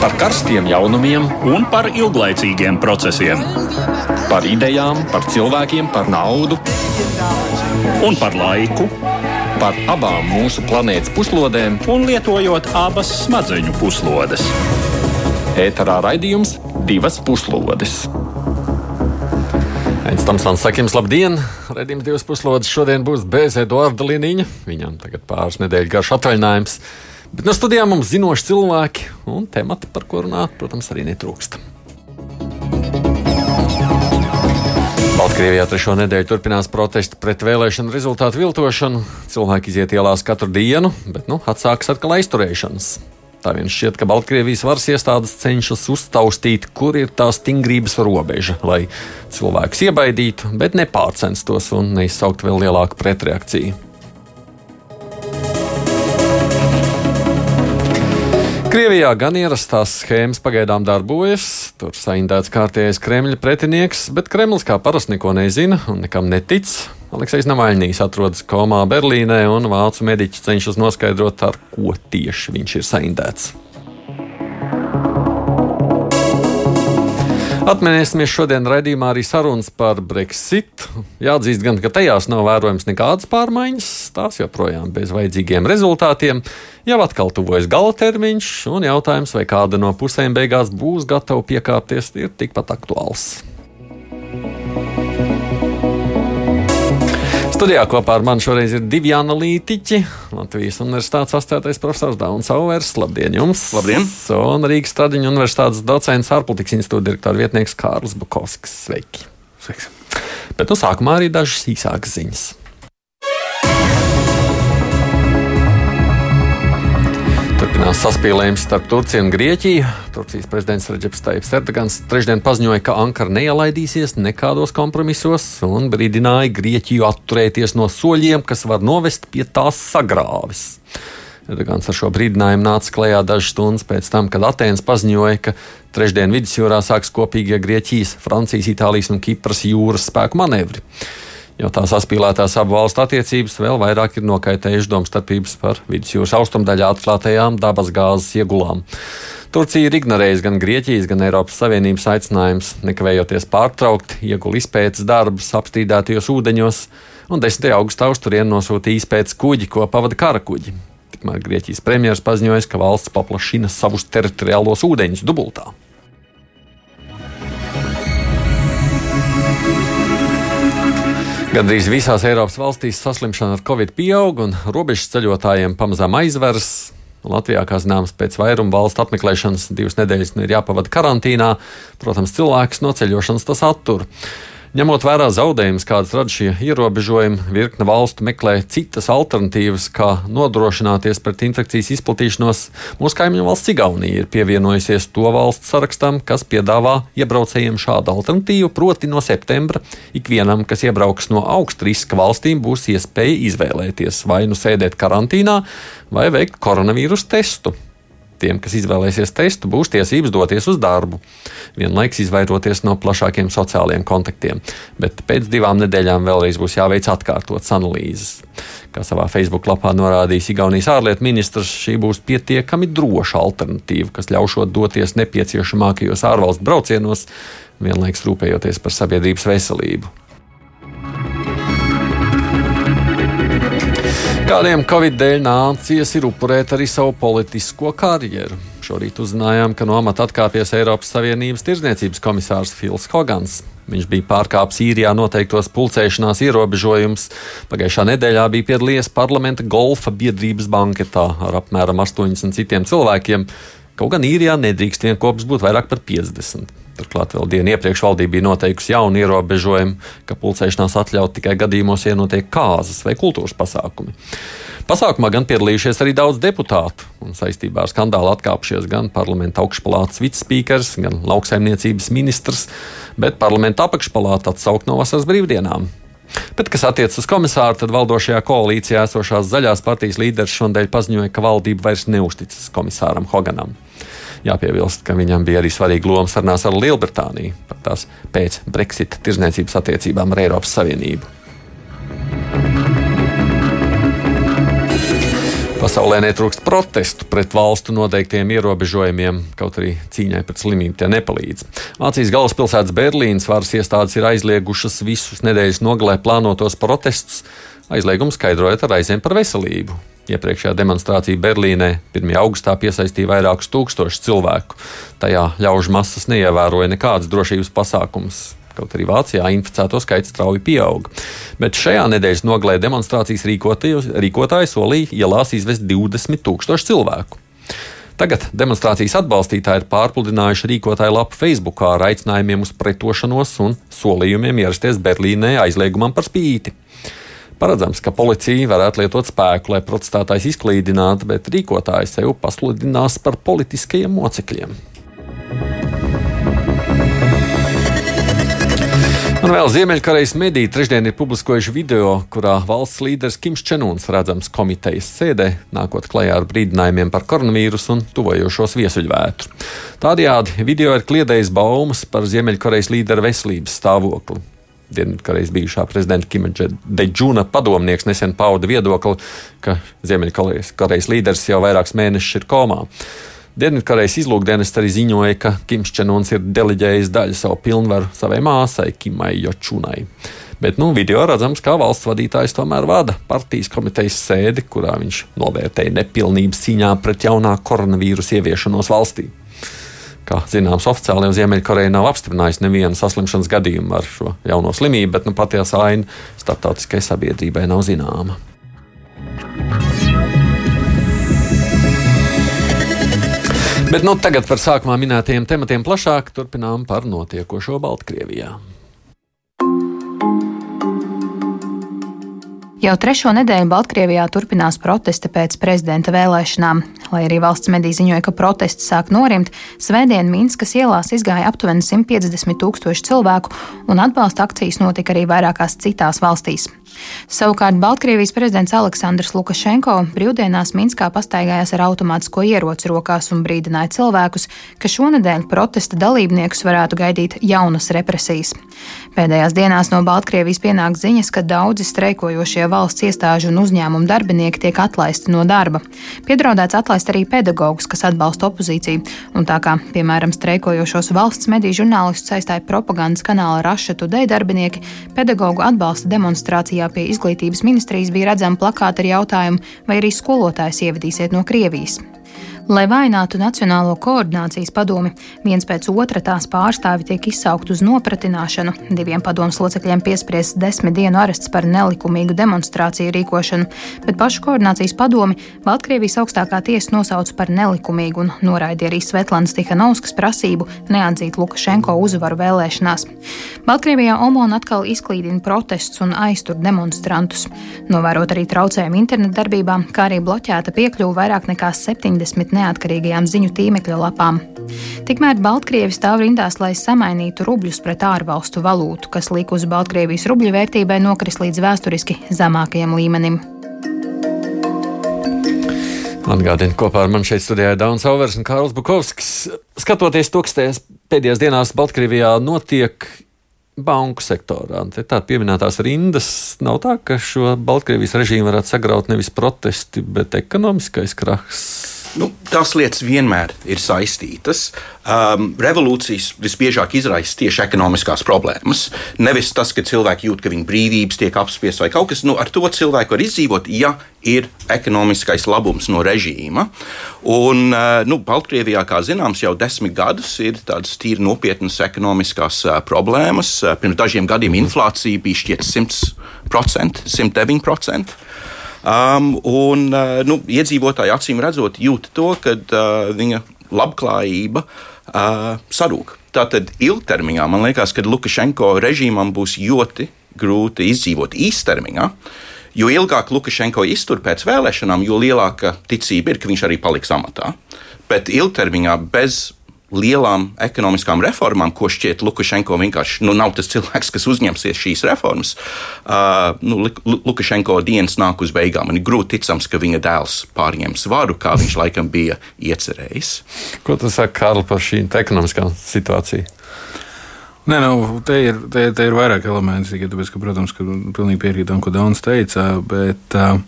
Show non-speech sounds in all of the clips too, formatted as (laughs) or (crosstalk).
par karstiem jaunumiem un par ilglaicīgiem procesiem. Par idejām, par cilvēkiem, par naudu un par laiku. Par abām mūsu planētas puslodēm, un lietojot abas smadzeņu puslodes. Ēterā raidījums divas puslodes. Aizsmeļamies sakiem, labdien! Redījums divas puslodes šodien būs bez Eduarda Liniņa. Viņam tagad pāris nedēļu garš atvaļinājums. Bet no studijām mums zinoši cilvēki un temati, par kuriem runāt, protams, arī netrūkst. Baltkrievijā trešo nedēļu turpinās protesti pret vēlēšanu rezultātu viltošanu. Cilvēki iziet ielās katru dienu, bet nu, atsākas atkal aizturēšanas. Tā vien šķiet, ka Baltkrievijas varas iestādes cenšas uztaustīt, kur ir tā stingrības robeža, lai cilvēkus iebaidītu, bet nepārcenstos un neizsaukt vēl lielāku pretreakciju. Krievijā gan ierastās schēmas pagaidām darbojas, tur saindēts kārtējais Kremļa pretinieks, bet Kremlis kā parasti neko nezina un nekam netic. Aleksis Navaļnīs atrodas komā Berlīnē, un vācu mediķi cenšas noskaidrot, ar ko tieši viņš ir saindēts. Atminēsimies šodien raidījumā arī sarunas par Brexit. Jāatzīst, gan, ka tajās nav vērojams nekādas pārmaiņas, tās joprojām bez vajadzīgiem rezultātiem. Jau atkal tuvojas gala termiņš, un jautājums, vai kāda no pusēm beigās būs gatava piekāpties, ir tikpat aktuāls. Studijā kopā ar mani šoreiz ir divi analītiķi. Latvijas Universitātes asociētais profesors Dauns Auvers. Labdien jums! Labdien! Un Rīgas Tradiņu Universitātes docents ārpolitikas institūta direktora vietnieks Kārlis Bukovskis. Sveiki! Sveiks. Bet nu sākumā arī dažas īsākas ziņas. Turpinās saspīlējums starp Turciju un Grieķiju. Turcijas prezidents Reģips Taips Erdogans trešdien paziņoja, ka Ankara neielaidīsies nekādos kompromisos un brīdināja Grieķiju atturēties no soļiem, kas var novest pie tās sagrāves. Erdogans ar šo brīdinājumu nāca klajā dažas stundas pēc tam, kad Atēnas paziņoja, ka trešdien vidusjūrā sāks kopīgie Grieķijas, Francijas, Itālijas un Kipras jūras spēku manevri jo tās saspīlētās abu valstu attiecības vēl vairāk ir nokaitējušas domstarpības par vidusjūras austrumdaļā atklātajām dabasgāzes iegulām. Turcija ir ignorējusi gan Grieķijas, gan Eiropas Savienības aicinājumus nekavējoties pārtraukt iegulu izpētes darbus apstrīdētajos ūdeņos, un 10. augustā uz turieni nosūtīja izpētes kuģi, ko pavada kara kuģi. Tikmēr Grieķijas premjerministrs paziņoja, ka valsts paplašina savus teritoriālos ūdeņus dubultā. Gandrīz visās Eiropas valstīs saslimšana ar covid pieaug, un robežas ceļotājiem pamazām aizveras. Latvijā, kā zināms, pēc vairuma valstu apmeklēšanas divas nedēļas ir jāpavada karantīnā. Protams, cilvēks no ceļošanas tas attur. Ņemot vērā zaudējumus, kādas rada šie ierobežojumi, virkne valstu meklē citas alternatīvas, kā nodrošināties pret infekcijas izplatīšanos. Mūsu kaimiņu valsts Igaunija ir pievienojusies to valstu sarakstam, kas piedāvā iebraucējiem šādu alternatīvu, proti no septembra ikvienam, kas iebrauks no augstriska valstīm, būs iespēja izvēlēties vai nu sēdēt karantīnā, vai veikt koronavīrus testu. Tiem, kas izvēlēsies testu, būs tiesības doties uz darbu, vienlaikus izvairoties no plašākiem sociāliem kontaktiem. Bet pēc divām nedēļām vēlreiz būs jāveic atkārtotas analīzes. Kā savā Facebook lapā norādījis Igaunijas ārlietu ministrs, šī būs pietiekami droša alternatīva, kas ļaušot doties nepieciešamākajos ārvalstu braucienos, vienlaikus rūpējoties par sabiedrības veselību. Kādiem Covid dēļ nācies ir upurēt arī savu politisko karjeru. Šorīt uzzinājām, ka no amata atkāpies Eiropas Savienības tirdzniecības komisārs Fils Hogans. Viņš bija pārkāpis īrijā noteiktos pulcēšanās ierobežojumus. Pagājušā nedēļā bija piedalījies parlamenta golfa biedrības banketā ar apmēram 80 citiem cilvēkiem. Kaut gan īrijā nedrīkst vienopus būt vairāk par 50. Turklāt vēl dienu iepriekš valdība bija noteikusi jaunu ierobežojumu, ka pulcēšanās atļaut tikai gadījumos, ja notiek kāzas vai kultūras pasākumi. Pasākumā gan piedalījušies arī daudz deputātu, un saistībā ar skandālu atkāpšies gan parlamenta augšpalātas vicespīkers, gan lauksaimniecības ministrs, bet parlamenta apakšpalāta atsaukt no vasaras brīvdienām. Bet, kas attiecas uz komisāru, tad valdošajā koalīcijā esošās zaļās partijas līderis šodien paziņoja, ka valdība vairs neusticas komisāram Hoganam. Jāpiebilst, ka viņam bija arī svarīga loma sarunās ar Lielbritāniju par tās pēc Brexit tirzniecības attiecībām ar Eiropas Savienību. Pasaulē netrūkst protestu pret valstu noteiktiem ierobežojumiem, kaut arī cīņai pret slimību tie nepalīdz. Vācijas galvaspilsētas Berlīnas varas iestādes ir aizliegušas visus nedēļas nogalē plānotos protestus, aizliegumu skaidrojot ar aiziem par veselību. Iepriekšējā demonstrācija Berlīnē 1. augustā piesaistīja vairākus tūkstošus cilvēku. Tajā ļaužu masas neievēroja nekādas drošības pasākumus. Kaut arī Vācijā inficēto skaits strauji pieauga. Bet šajā nedēļas nogalē demonstrācijas rīkotāji solīja ielās izvest 20 tūkstošu cilvēku. Tagad demonstrācijas atbalstītāji ir pārpludinājuši rīkotāju lapu Facebook ar aicinājumiem uz pretošanos un solījumiem ierasties Berlīnē aizliegumam par spīti. Paredzams, ka policija varētu lietot spēku, lai protestētājs izklīdinātu, bet rīkotāji sev pasludinās par politiskajiem mocekļiem. Un vēl Ziemeļkorejas mediji trešdien ir publiskojuši video, kurā valsts līderis Kims Čenūns redzams komitejas sēdē, nākot klajā ar brīdinājumiem par koronavīrusu un tuvojošos viesuļvētru. Tādējādi video ir kliedējis baumas par Ziemeļkorejas līdera veselības stāvokli. Dienvidkorejas bijušā prezidenta Kima Deģuna padomnieks nesen pauda viedokli, ka Ziemeļkorejas līderis jau vairākus mēnešus ir komā. Dienvidkorejas izlūkdienas arī ziņoja, ka Kims Čenons ir deleģējis daļu savu pilnvaru savai māsai, Kimai Jočunai. Bet nu, video redzams, kā valsts vadītājs tomēr vada partijas komitejas sēdi, kurā viņš novērtēja nepilnības cīņā pret jaunā koronavīrusa ieviešanos valstī. Kā zināms, oficiāli jau Ziemeļkoreja nav apstiprinājusi nevienu saslimšanas gadījumu ar šo jauno slimību, bet nu, patiesā aina starptautiskai sabiedrībai nav zināma. Bet nu, tagad par sākumā minētajiem tematiem plašāk turpinām par notiekošo Baltkrievijā. Jau trešo nedēļu Baltkrievijā turpinās protesti pēc prezidenta vēlēšanām. Lai arī valsts mediji ziņoja, ka protesti sāk norimt, svētdien Minskas ielās izgāja aptuveni 150 tūkstoši cilvēku, un atbalsta akcijas notika arī vairākās citās valstīs. Savukārt Baltkrievijas prezidents Aleksandrs Lukašenko brīvdienās Minskā pastaigājās ar automātisko ieroci rokās un brīdināja cilvēkus, ka šonadēļ protesta dalībniekus varētu gaidīt jaunas represijas. Pēdējās dienās no Baltkrievijas pienāk ziņas, ka daudzi streikojošie valsts iestāžu un uzņēmumu darbinieki tiek atlaisti no darba. Piedraudēts atlaist arī pedagogus, kas atbalsta opozīciju, un tā kā, piemēram, streikojošos valsts mediju žurnālistus saistāja propagandas kanāla Raša Tudei darbinieki, pedagogu atbalsta demonstrācijā pie izglītības ministrijas bija redzama plakāta ar jautājumu, vai arī skolotājs ievedīsiet no Krievijas. Lai vainātu Nacionālo koordinācijas padomi, viens pēc otra tās pārstāvi tiek izsaukti uz nopratināšanu. Diviem padomus locekļiem piespriests desmit dienu arests par nelikumīgu demonstrāciju rīkošanu, bet pašu koordinācijas padomi Baltkrievijas augstākā tiesa nosauca par nelikumīgu un noraidīja arī Svetlanas Tihanovskas prasību neatzīt Lukašenko uzvaru vēlēšanās. Baltkrievijā Omon atkal izklīdina protestus un aiztur demonstrantus. Novērot arī traucējumu internetu darbībām, kā arī bloķēta piekļuva vairāk nekā 70 neatkarīgajām ziņu tīmekļa lapām. Tikmēr Baltkrievi stāv rindās, lai samainītu rubļus pret ārvalstu valūtu, kas likus Baltkrievijas rubļu vērtībai nokrist līdz vēsturiski zemākajam līmenim. Atgādini, kopā ar mani šeit studijā Dauns Auvers un Kārls Bukovskis. Skatoties to, kas pēdējās dienās Baltkrievijā notiek, banku sektorā. Tā pieminētās rindas nav tā, ka šo Baltkrievijas režīmu varētu sagraut nevis protesti, bet ekonomiskais krahs. Nu, tās lietas vienmēr ir saistītas. Um, revolūcijas visbiežāk izraisa tieši ekonomiskās problēmas. Nevis tas, ka cilvēki jūt, ka viņu brīvības tiek apspiestas vai kaut kas nu, ar to cilvēku var izdzīvot, ja ir ekonomiskais labums no režīma. Un, uh, nu, Baltkrievijā, kā zināms, jau desmit gadus ir tādas tīri nopietnas ekonomiskās uh, problēmas. Uh, pirms dažiem gadiem inflācija bija šķiet 100%, 109%. Um, un uh, nu, iedzīvotāji acīm redzot, jūt to, ka uh, viņa labklājība uh, sarūk. Tātad ilgtermiņā man liekas, ka Lukašenko režīmam būs ļoti grūti izdzīvot īstermiņā. Jo ilgāk Lukašenko iztur pēc vēlēšanām, jo lielāka ticība ir, ka viņš arī paliks amatā. Bet ilgtermiņā bez lielām ekonomiskām reformām, ko šķiet Lukašenko vienkārši nu, nav tas cilvēks, kas uzņemsies šīs reformas. Uh, nu, Lukašenko dienas nāk uz beigām. Ir grūti ticams, ka viņa dēls pārņems varu, kā viņš laikam bija iecerējis. Ko tu saki, Kārl, par šī ekonomiskā situāciju? Nē, nu, te, ir, te, te ir vairāk elementi. Tikai tāpēc, ka, protams, ka pilnīgi piekrītam, ko Dānis teica. Bet, uh,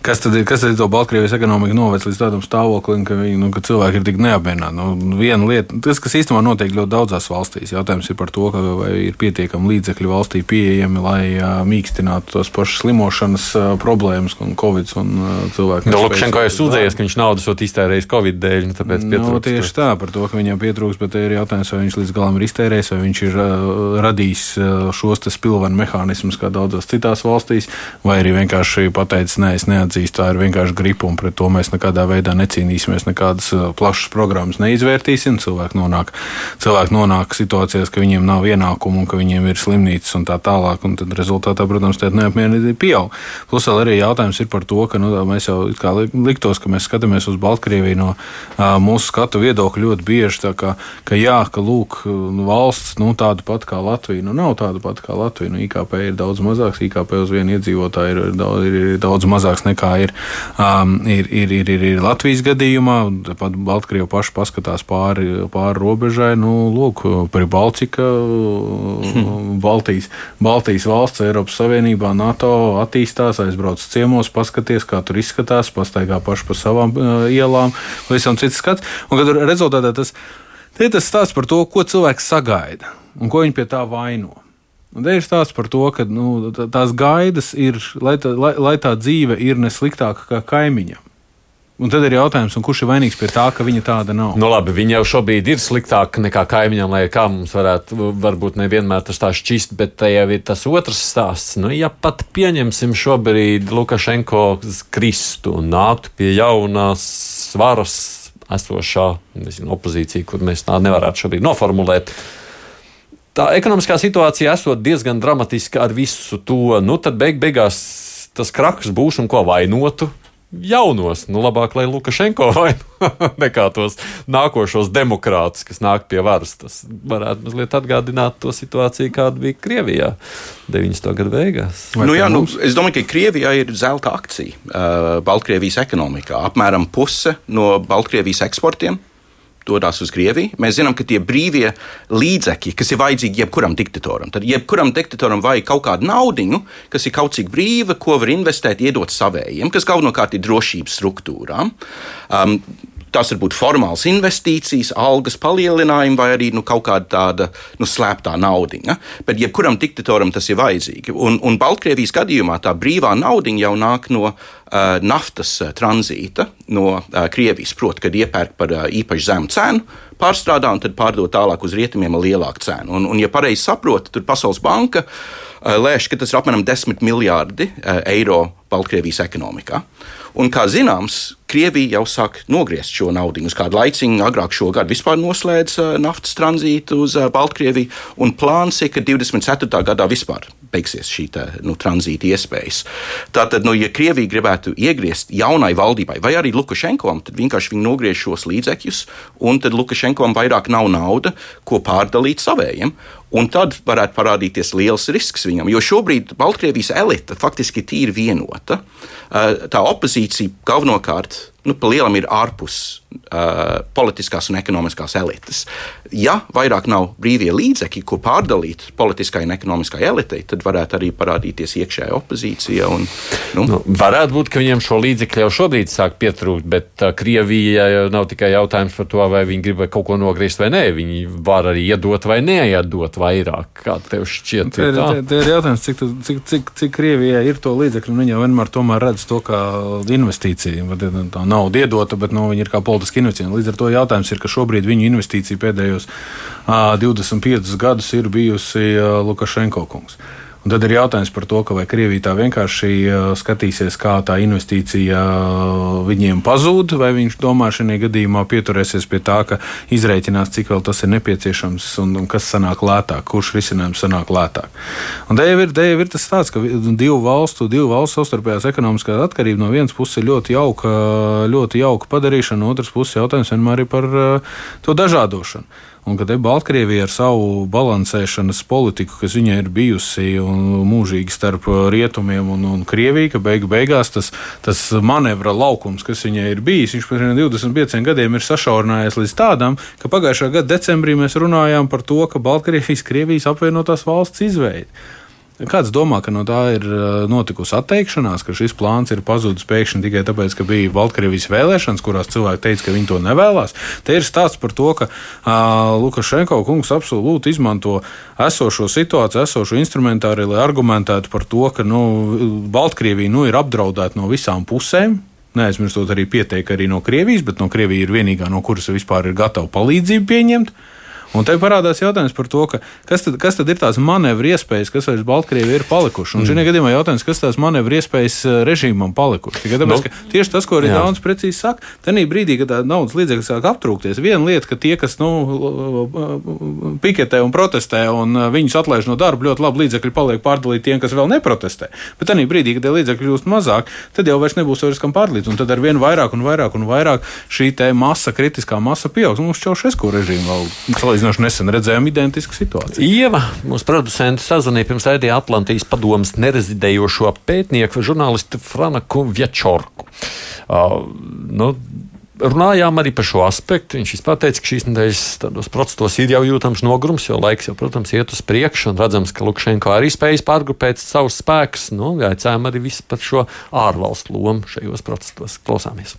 Kas tad, ir, kas tad ir to Baltkrievijas ekonomiku novēc līdz tādam stāvoklim, ka, viņi, nu, ka cilvēki ir tik neapmienāti? Nu, viena lieta, tas, kas īstenībā notiek ļoti daudzās valstīs, jautājums ir par to, ka vai ir pietiekami līdzekļi valstī pieejami, lai uh, mīkstinātu tos pašus slimošanas uh, problēmas, un Covid un uh, cilvēku. Nu, Lukašenko ir sūdzējies, ka viņš naudas ir iztērējis Covid dēļ, nu, tāpēc nu, tieši tā, par to, ka viņam pietrūks, bet ir jautājums, vai viņš līdz galam ir iztērējis, vai viņš ir uh, radījis uh, šos spilvenu mehānismus kā daudzās citās valstīs, vai arī vienkārši pateicis, nē, es neatzīstu, tā ir vienkārši gripa, un pret to mēs nekādā veidā necīnīsimies, nekādas uh, plašas programmas neizvērtīsim. Cilvēki nonāk, cilvēki nonāk situācijās, ka viņiem nav ienākumu un ka viņiem ir slimnīcas un tā tālāk, un tad rezultātā, protams, tā neapmierinātība pieaug. Plus vēl arī jautājums ir par to, ka nu, mēs jau liktos, ka mēs skatāmies uz Baltkrieviju no uh, mūsu skatu viedokļa ļoti bieži, kā, ka jā, ka lūk, nu, valsts nu, tāda pat kā Latvija, nu nav tāda pat kā Latvija, nu IKP ir daudz mazāks, IKP uz vienu iedzīvotāju ir, ir, ir daudz mazāks nekā ir, um, ir, ir, ir, ir, ir Latvijas gadījumā. Pat Baltkrievi paši paskatās pāri, pāri robežai. Nu, lūk, par Baltika, (laughs) Baltijas, Baltijas valsts, Eiropas Savienībā, NATO attīstās, aizbrauc ciemos, paskaties, kā tur izskatās, pastaigā paši pa savām uh, ielām, visam cits skats. Un kad rezultātā tas, tas stāsts par to, ko cilvēks sagaida un ko viņi pie tā vaino. Ir stāsts par to, ka nu, tās gaidas ir, lai tā, lai, lai tā dzīve ir nesliktāka kā kaimiņam. Un tad ir jautājums, kurš ir vainīgs pie tā, ka viņa tāda nav? Nu, labi, viņa jau šobrīd ir sliktāka nekā kaimiņam, lai kā mums varētu, varbūt nevienmēr tas tā šķist, bet te jau ir tas otrs stāsts. Nu, ja pat pieņemsim šobrīd Lukašenko kristu un nāktu pie jaunās varas esošā nezinu, opozīcija, kur mēs tā nevarētu šobrīd noformulēt tā ekonomiskā situācija esot diezgan dramatiska ar visu to, nu tad beig beigās tas kraks būs un ko vainotu. Jaunos, nu labāk, lai Lukašenko (laughs) vaino nekā tos nākošos demokrātus, kas nāk pie varas. Tas varētu mazliet atgādināt to situāciju, kāda bija Krievijā 90. gada beigās. Nu, jā, nu, es domāju, ka Krievijā ir zelta akcija uh, Baltkrievijas ekonomikā. Apmēram puse no Baltkrievijas eksportiem dodas uz Krieviju. Mēs zinām, ka tie brīvie līdzekļi, kas ir vajadzīgi jebkuram diktatoram, tad jebkuram diktatoram vajag kaut kādu naudu, kas ir kaut cik brīva, ko var investēt, iedot savējiem, kas galvenokārt ir drošības struktūrām. Um, tās var būt formālas investīcijas, algas palielinājumi vai arī nu, kaut kāda tāda nu, slēptā naudiņa. Bet jebkuram diktatoram tas ir vajadzīgi. Un, un Baltkrievijas gadījumā tā brīvā naudiņa jau nāk no uh, naftas uh, tranzīta no uh, Krievijas. Proti, kad iepērk par uh, īpaši zemu cenu, pārstrādā un tad pārdod tālāk uz rietumiem ar lielāku cenu. Un, un ja pareizi saprotu, tad Pasaules banka uh, lēš, ka tas ir apmēram 10 miljardi uh, eiro Baltkrievijas ekonomikā. Un, kā zināms, Krievija jau sāk nogriezt šo naudu. Uz kādu laiciņu agrāk šogad vispār noslēdz uh, naftas tranzītu uz uh, Baltkrieviju, un plāns ir, ka 24. gadā vispār beigsies šī tā, nu, tranzīta iespējas. Tātad, nu, ja Krievija gribētu iegriezt jaunai valdībai, vai arī Lukašenkovam, tad vienkārši viņi nogriež šos līdzekļus, un tad Lukašenkovam vairāk nav nauda, ko pārdalīt savējiem. Un tad varētu parādīties liels risks viņam, jo šobrīd Baltkrievijas elite faktiski ir tīri vienota. Tā opozīcija galvenokārt nu, pa lielam ir ārpus uh, politiskās un ekonomiskās elites. Ja vairāk nav brīvie līdzekļi, ko pārdalīt politiskai un ekonomiskai elitei, tad varētu arī parādīties iekšējā opozīcija. Un, nu. Nu, varētu būt, ka viņiem šo līdzekļu jau šobrīd sāk pietrūkt, bet uh, Krievija nav tikai jautājums par to, vai viņi grib kaut ko nogriezt vai nē. Viņi var arī iedot vai neiedot vairāk. Kā tev šķiet? Te ir, te, te ir jautājums, cik, cik, cik, cik Krievijai ir to līdzekļu, un viņi jau vienmēr tomēr redz to kā investīciju. Tā nauda iedota, bet nu, viņi ir kā politiski investīcija. Līdz ar to jautājums ir, ka šobrīd viņu investīcija pēdējos uh, 25 gadus ir bijusi uh, Lukašenko kungs. Un tad ir jautājums par to, vai Krievija tā vienkārši skatīsies, kā tā investīcija viņiem pazūd, vai viņš domā šajā gadījumā pieturēsies pie tā, ka izreikinās, cik vēl tas ir nepieciešams un, un kas sanāk lētāk, kurš risinājums sanāk lētāk. Un te jau ir, jau ir tas tāds, ka divu valstu, divu valstu savstarpējās ekonomiskā atkarība no vienas puses ir ļoti jauka, ļoti jauka padarīšana, no otras puses jautājums vienmēr ir par to dažādošanu. Un ka te Baltkrievija ar savu balansēšanas politiku, kas viņai ir bijusi mūžīgi starp rietumiem un, un Krieviju, ka beigu beigās tas, tas manevra laukums, kas viņai ir bijis, viņš pēc 25 gadiem ir sašaurinājies līdz tādam, ka pagājušā gada decembrī mēs runājām par to, ka Baltkrievijas, Krievijas apvienotās valsts izveidi. Kāds domā, ka no tā ir notikusi atteikšanās, ka šis plāns ir pazudis pēkšņi tikai tāpēc, ka bija Baltkrievijas vēlēšanas, kurās cilvēki teica, ka viņi to nevēlas. Te ir stāsts par to, ka uh, Lukašenko kungs absolūti izmanto esošo situāciju, esošo instrumentāru, lai argumentētu par to, ka nu, Baltkrievija nu, ir apdraudēta no visām pusēm. Neaizmirstot arī pieteikt arī no Krievijas, bet no Krievijas ir vienīgā, no kuras vispār ir gatava palīdzību pieņemt. Uh, Un te parādās jautājums par to, kas tad, kas tad ir tās manevru iespējas, kas vairs Baltkrievijai ir palikušas. Un mm. šajā gadījumā jautājums, kas tās manevru iespējas eh, režīmam palikušas. Tikai tāpēc, nu, ka tieši tas, ko arī Dāns precīzi saka, tenī brīdī, kad tā naudas līdzekļi sāk aptrūkties, viena lieta, ka tie, kas nu, piketē un protestē un eh, viņus atlaiž no darba, ļoti labi līdzekļi paliek pārdalīti tiem, kas vēl neprotestē. Bet tenī brīdī, kad tie līdzekļi kļūst mazāk, tad jau vairs nebūs vairs kam pārdalīt. Un tad ar vien vairāk un vairāk un vairāk šī masa, kritiskā masa pieaugs. Mums Čaušesku režīmu vēl salīdzinoši nesen redzējām identisku situāciju. Ieva, mūsu producents, sazvanīja pirms raidījuma Atlantijas padomus nerezidējošo pētnieku, žurnālistu Franaku Vjačorku. Uh, nu, Runājām arī par šo aspektu. Viņš vispār teica, ka šīs nedēļas procesos ir jau jūtams nogurums, jo laiks jau, protams, iet uz priekšu. Redzams, ka Lukašenko arī spējas pārgrupēt savus spēkus. Nu, Jaicājām arī par šo ārvalstu lomu šajos procesos. Klausāmies!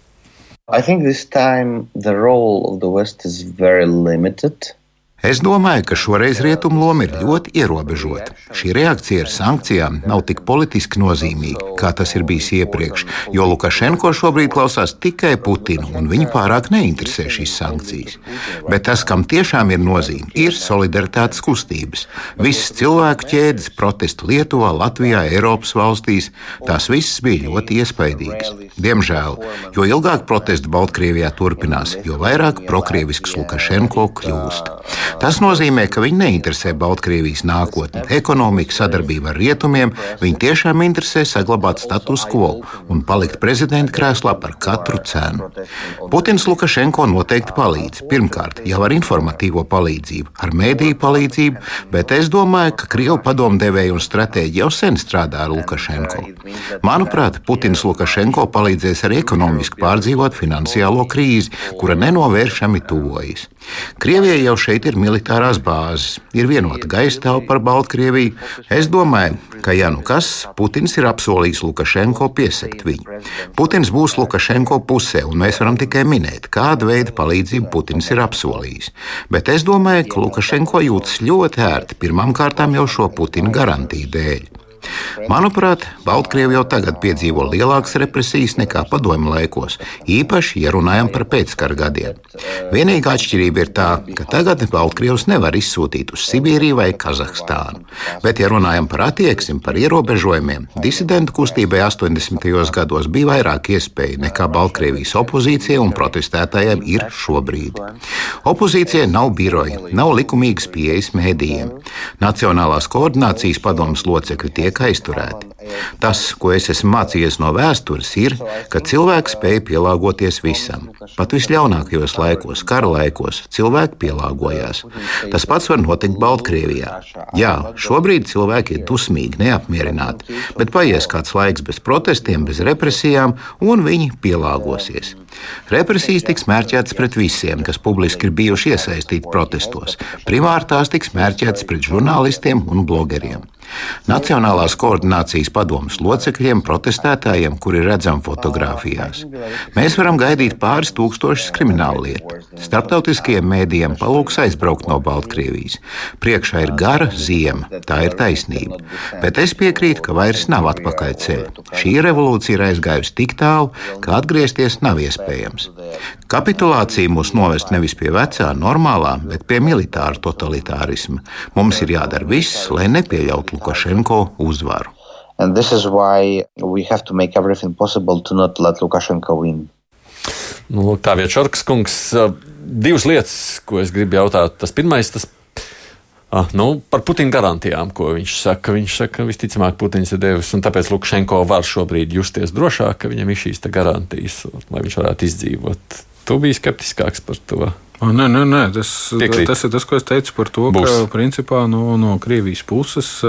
I think this time the role of the West is very limited. Es domāju, ka šoreiz rietumu loma ir ļoti ierobežota. Šī reakcija ar sankcijām nav tik politiski nozīmīga, kā tas ir bijis iepriekš, jo Lukašenko šobrīd klausās tikai Putinu, un viņu pārāk neinteresē šīs sankcijas. Bet tas, kam tiešām ir nozīme, ir solidaritātes kustības. Visas cilvēku ķēdes, protestu Lietuvā, Latvijā, Eiropas valstīs, tās visas bija ļoti iespaidīgas. Diemžēl, jo ilgāk protestu Baltkrievijā turpinās, jo vairāk prokrievisks Lukašenko kļūst. Tas nozīmē, ka viņi neinteresē Baltkrievijas nākotni, ekonomiku, sadarbību ar rietumiem. Viņi tiešām interesē saglabāt status quo un palikt prezidenta krēslā par katru cenu. Putins Lukašenko noteikti palīdz. Pirmkārt, jau ar informatīvo palīdzību, ar mēdīju palīdzību, bet es domāju, ka Krievu padomdevēji un stratēģi jau sen strādā ar Lukašenko. Manuprāt, Putins Lukašenko palīdzēs arī ekonomiski pārdzīvot finansiālo krīzi, kura nenovēršami tuvojas. Krievijai jau šeit ir militārās bāzes, ir vienota gaisa telpa par Baltkrieviju. Es domāju, ka, ja nu kas, Putins ir apsolījis Lukašenko piesekt viņu. Putins būs Lukašenko pusē, un mēs varam tikai minēt, kādu veidu palīdzību Putins ir apsolījis. Bet es domāju, ka Lukašenko jūtas ļoti ērti pirmām kārtām jau šo Putina garantiju dēļ. Manuprāt, Baltkrievija jau tagad piedzīvo lielākas represijas nekā padomju laikos, īpaši, ja runājam par pēckara gadiem. Vienīgā atšķirība ir tā, ka tagad Baltkrievs nevar izsūtīt uz Sibīriju vai Kazahstānu. Bet, ja runājam par attieksmi, par ierobežojumiem, disidentu kustībai 80. gados bija vairāk iespēju nekā Baltkrievijas opozīcijai un protestētājiem ir šobrīd. Opozīcijai nav biroja, nav likumīgas pieejas mēdījiem. Nacionālās koordinācijas padomas locekļi tiek tiek aizturēti. Tas, ko es esmu mācījies no vēstures, ir, ka cilvēks spēja pielāgoties visam. Pat visļaunākajos laikos, kara laikos, cilvēki pielāgojās. Tas pats var notikt Baltkrievijā. Jā, šobrīd cilvēki ir dusmīgi, neapmierināti, bet paies kāds laiks bez protestiem, bez represijām, un viņi pielāgosies. Represijas tiks mērķētas pret visiem, kas publiski ir bijuši iesaistīti protestos. Primāri tās tiks mērķētas pret žurnālistiem un blogeriem. Nacionālās koordinācijas padomus locekļiem, protestētājiem, kuri redzam fotografijās. Mēs varam gaidīt pāris tūkstošus kriminālu lietu. Starptautiskajiem mēdījiem palūks aizbraukt no Baltkrievijas. Priekšā ir gara ziema, tā ir taisnība. Bet es piekrītu, ka vairs nav atpakaļceļa. Šī revolūcija ir aizgājusi tik tālu, ka atgriezties nav iespējams. Kapitulācija mūs novest nevis pie vecā, normālā, bet pie militāra totalitārisma. Mums ir jādara viss, lai nepieļautu Lukašenko uzvaru. And this is why we have to make everything possible to not let Lukashenko win. Nu, tā vietā Čorkas kungs, divas lietas, ko es gribu jautāt. Tas pirmais, tas Ah, nu, par Putina garantijām, ko viņš saka. Viņš saka, ka visticamāk Putins ir devis, un tāpēc Lukašenko var šobrīd justies drošāk, ka viņam ir šīs garantijas, lai viņš varētu izdzīvot. Tu biji skeptiskāks par to. Nē, nē, nē. Tas, Piekrīt. tas ir tas, ko es teicu par to, Būs. ka principā no, no Krievijas puses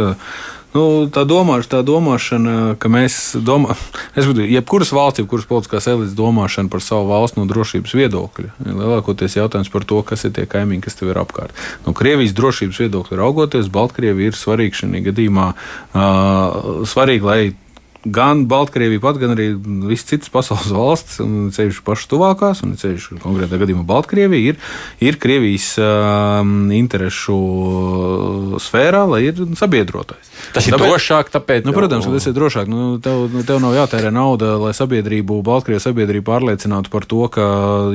Nu, tā, domāš, tā domāšana, ka mēs domājam, (laughs) jebkuras valsts, jebkuras politiskās elites domāšana par savu valstu no drošības viedokļa, lielākoties jautājums par to, kas ir tie kaimiņi, kas tev ir apkārt. No Krievijas drošības viedokļa raugoties, Baltkrievija ir svarīga šajā gadījumā. Uh, svarīgi, lai gan Baltkrievija pat, gan arī visas citas pasaules (laughs) valstis, un ceļš pašas tuvākās, un ceļš konkrētā gadījumā Baltkrievija, ir, ir Krievijas um, interešu sfērā, lai ir sabiedrotais. Tas ir tāpēc, drošāk, tāpēc. Nu, protams, tas ir drošāk. Nu, tev, tev nav jātērē nauda, lai sabiedrību, Baltkrievijas sabiedrību pārliecinātu par to, ka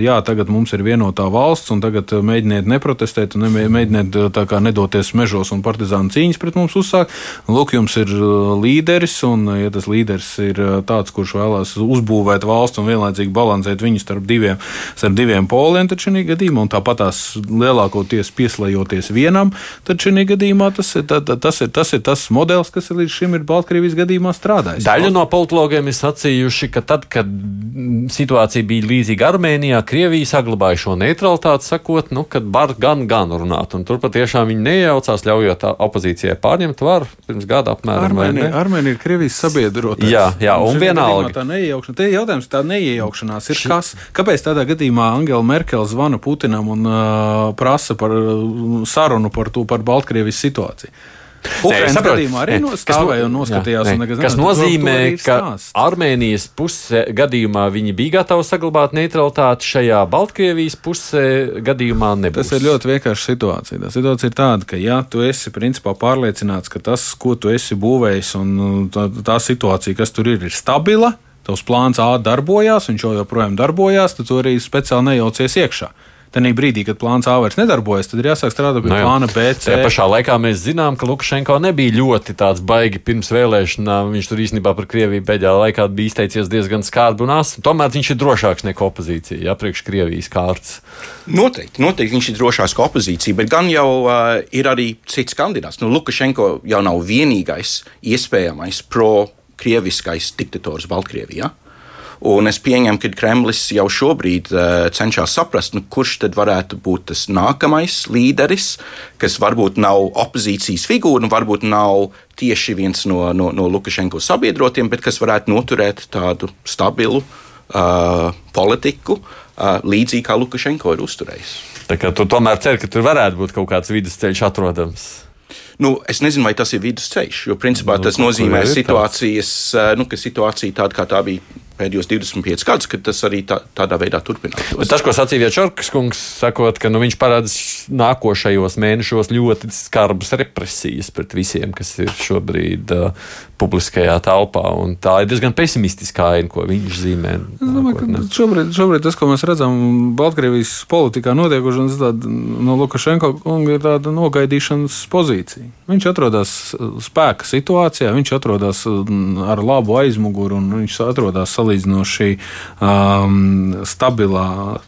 jā, tagad mums ir vienotā valsts, un tagad mēģiniet neprotestēt, un mēģiniet kā, nedoties mežos un partizānu cīņas pret mums uzsākt. Lūk, jums ir uh, līderis, un ja tas līderis līderis ir tāds, kurš vēlās uzbūvēt valsts un vienlaicīgi balansēt viņu starp diviem, starp diviem poliem, tad šī gadījumā, un tāpat tās lielākoties pieslējoties vienam, tad šī gadījumā tas ir, tā, tas, ir, tas ir tas modelis, kas līdz šim ir Baltkrievijas gadījumā strādājis. Daļa no politologiem ir sacījuši, ka tad, kad situācija bija līdzīga Armēnijā, Krievija saglabāja šo neutralitāti, sakot, nu, kad var gan, gan runāt. Un tur patiešām viņi nejaucās, ļaujot opozīcijai pārņemt varu pirms gada apmēram. Armēnija, Armēnija ir Krievijas sabiedrība sabiedrotais. Jā, jā un vienalga. Tā neiejaukšanās, te jautājums, tā neiejaukšanās ir Ši... kas? Kāpēc tādā gadījumā Angela Merkele zvana Putinam un uh, prasa par uh, sarunu par to, par Baltkrievijas situāciju? Ukraiņas gadījumā arī stāvēja un noskatījās. Jā, un nekas, kas nozīmē, ka. Armēnijas puse gadījumā viņi bija gatavi saglabāt neutralitāti, šajā Baltkrievijas pusē gadījumā nebūs. Tas ir ļoti vienkārši situācija. Tā situācija ir tāda, ka ja tu esi principā pārliecināts, ka tas, ko tu esi būvējis un tā, tā situācija, kas tur ir, ir stabila, tavs plāns A darbojās, viņš joprojām darbojās, tad tu arī speciāli nejaucies iekšā. Tanī brīdī, kad plāns A vairs nedarbojas, tad ir jāsāk strādāt pie no, nu plāna B. C. Tajā pašā laikā mēs zinām, ka Lukašenko nebija ļoti tāds baigi pirms vēlēšanām. Viņš tur īstenībā par Krieviju pēdējā laikā bija izteicies diezgan skarbi un asi. Tomēr viņš ir drošāks nekā opozīcija, ja priekš Krievijas kārtas. Noteikti, noteikti viņš ir drošāks nekā opozīcija, bet gan jau uh, ir arī cits kandidāts. Nu, Lukašenko jau nav vienīgais iespējamais pro-krieviskais diktators Baltkrievijā. Ja? Un es pieņemu, ka Kremlis jau šobrīd uh, cenšas saprast, nu, kurš tad varētu būt tas nākamais līderis, kas varbūt nav opozīcijas figūra, varbūt nav tieši viens no, no, no Lukašenko sabiedrotiem, bet kas varētu noturēt tādu stabilu uh, politiku, uh, līdzīgi kā Lukašenko ir uzturējis. Tā kā tu tomēr cer, ka tur varētu būt kaut kāds vidusceļš atrodams. Nu, es nezinu, vai tas ir vidusceļš, jo principā nu, tas nozīmē situācijas, nu, ka situācija tāda, kā tā bija pēdējos 25 gadus, kad tas arī tā, tādā veidā turpinās. Tas, ko sacīja Čorkas kungs, sakot, ka nu, viņš parāda nākošajos mēnešos ļoti skarbas represijas pret visiem, kas ir šobrīd uh, publiskajā telpā. Tā ir diezgan pesimistiskā aina, ko viņš zīmē. Es domāju, ka šobrīd, šobrīd tas, ko mēs redzam Baltkrievijas politikā notiekošanas, no Lukašenko kunga ir tāda nogaidīšanas pozīcija. Viņš atrodas spēka situācijā, viņš atrodas ar labu aizmuguri un viņš atrodas salīdzinājumā salīdzinoši um, stabilā